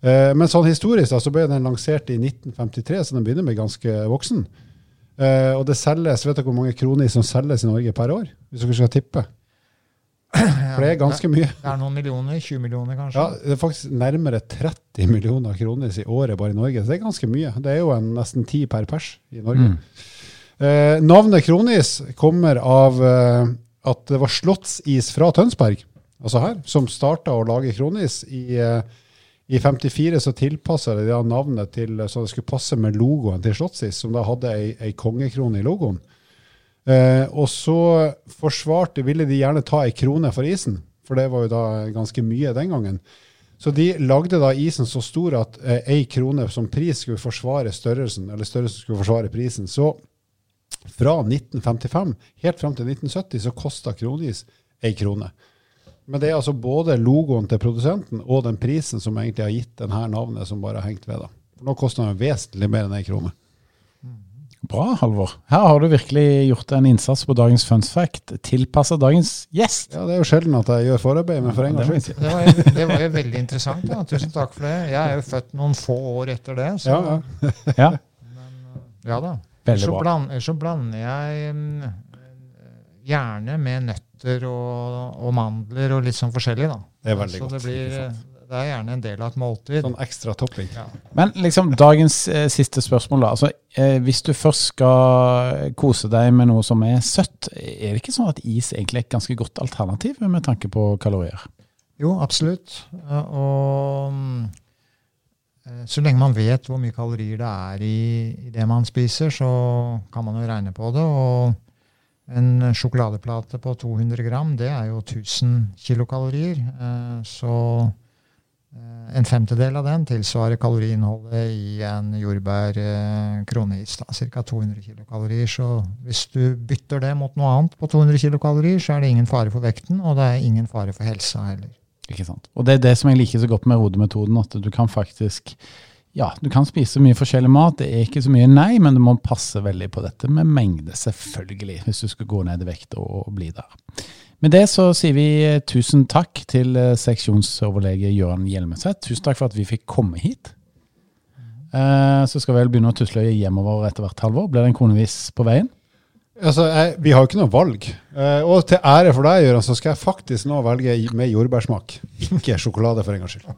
Eh, men sånn historisk da, så ble den lansert i 1953, så den begynner med ganske voksen. Eh, og det selges, vet dere hvor mange kronis som selges i Norge per år? Hvis dere skal tippe. For det er ganske mye. Det er noen millioner, 20 millioner kanskje. Ja, det er faktisk nærmere 30 millioner kroner i året bare i Norge. Så det er ganske mye. Det er jo en nesten 10 per pers i Norge. Mm. Eh, navnet Kronis kommer av eh, at det var slottsis fra Tønsberg, altså her, som starta å lage Kronis. I, eh, I 54 så tilpassa de da navnet til så det skulle passe med logoen til Slottsis, som da hadde ei, ei kongekrone i logoen. Eh, og så forsvarte, ville de gjerne ta ei krone for isen, for det var jo da ganske mye den gangen. Så de lagde da isen så stor at eh, krone som pris skulle forsvare størrelsen, eller størrelsen skulle forsvare prisen. Så fra 1955 helt fram til 1970 så kosta kronis ei krone. Men det er altså både logoen til produsenten og den prisen som egentlig har gitt denne navnet, som bare har hengt ved. da. For nå koster den vesentlig mer enn ei krone. Bra, Halvor. Her har du virkelig gjort en innsats på dagens fun fact, tilpassa dagens gjest. Ja, Det er jo sjelden at jeg gjør forarbeid, men for en det gangs skyld. Det det var jo veldig interessant. Ja. Tusen takk for det. Jeg er jo født noen få år etter det. Så, Ja, ja. Ja, ja da. Veldig så, bland, så blander jeg mm, gjerne med nøtter og, og mandler og litt sånn forskjellig. da. Det er veldig så godt. Det, blir, det er gjerne en del av et måltid. Sånn ekstra topping. Ja. Men liksom dagens eh, siste spørsmål, da. Altså, eh, hvis du først skal kose deg med noe som er søtt, er det ikke sånn at is egentlig er et ganske godt alternativ med tanke på kalorier? Jo, absolutt. Eh, Og mm, eh, så lenge man vet hvor mye kalorier det er i, i det man spiser, så kan man jo regne på det. Og en sjokoladeplate på 200 gram, det er jo 1000 kilokalorier. Eh, Så eh, en femtedel av den tilsvarer kaloriinnholdet i en jordbær-kroneis. Ca. 200 kilokalorier. Så hvis du bytter det mot noe annet på 200 kilokalorier, så er det ingen fare for vekten, og det er ingen fare for helsa heller. Ikke sant? Og det er det som jeg liker så godt med rodemetoden, at du kan faktisk ja, du kan spise mye forskjellig mat. Det er ikke så mye nei, men du må passe veldig på dette med mengde, selvfølgelig, hvis du skal gå ned i vekt og, bli der. Med det så sier vi tusen takk til eh, seksjonsoverlege Jørn Hjelmeset. Tusen takk for at vi fikk komme hit. Eh, så skal vi vel begynne å tusle hjemover etter hvert halvår. Blir det en kronevis på veien? Altså, jeg, Vi har jo ikke noe valg. Eh, og til ære for deg, Jøran, så skal jeg faktisk nå velge med jordbærsmak. Ikke sjokolade, for en gangs skyld.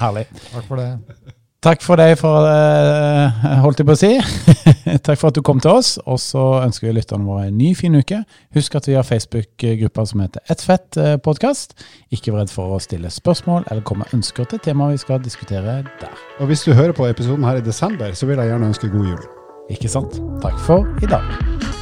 Herlig. Takk for det. Takk for deg, for, eh, holdt jeg på å si. (laughs) Takk for at du kom til oss. Og så ønsker vi lytterne våre en ny, fin uke. Husk at vi har Facebook-gruppa som heter Ett fett eh, podkast. Ikke vær redd for å stille spørsmål eller komme med ønsker til temaer vi skal diskutere der. Og hvis du hører på episoden her i desember, så vil jeg gjerne ønske god jul. Ikke sant? Takk for i dag.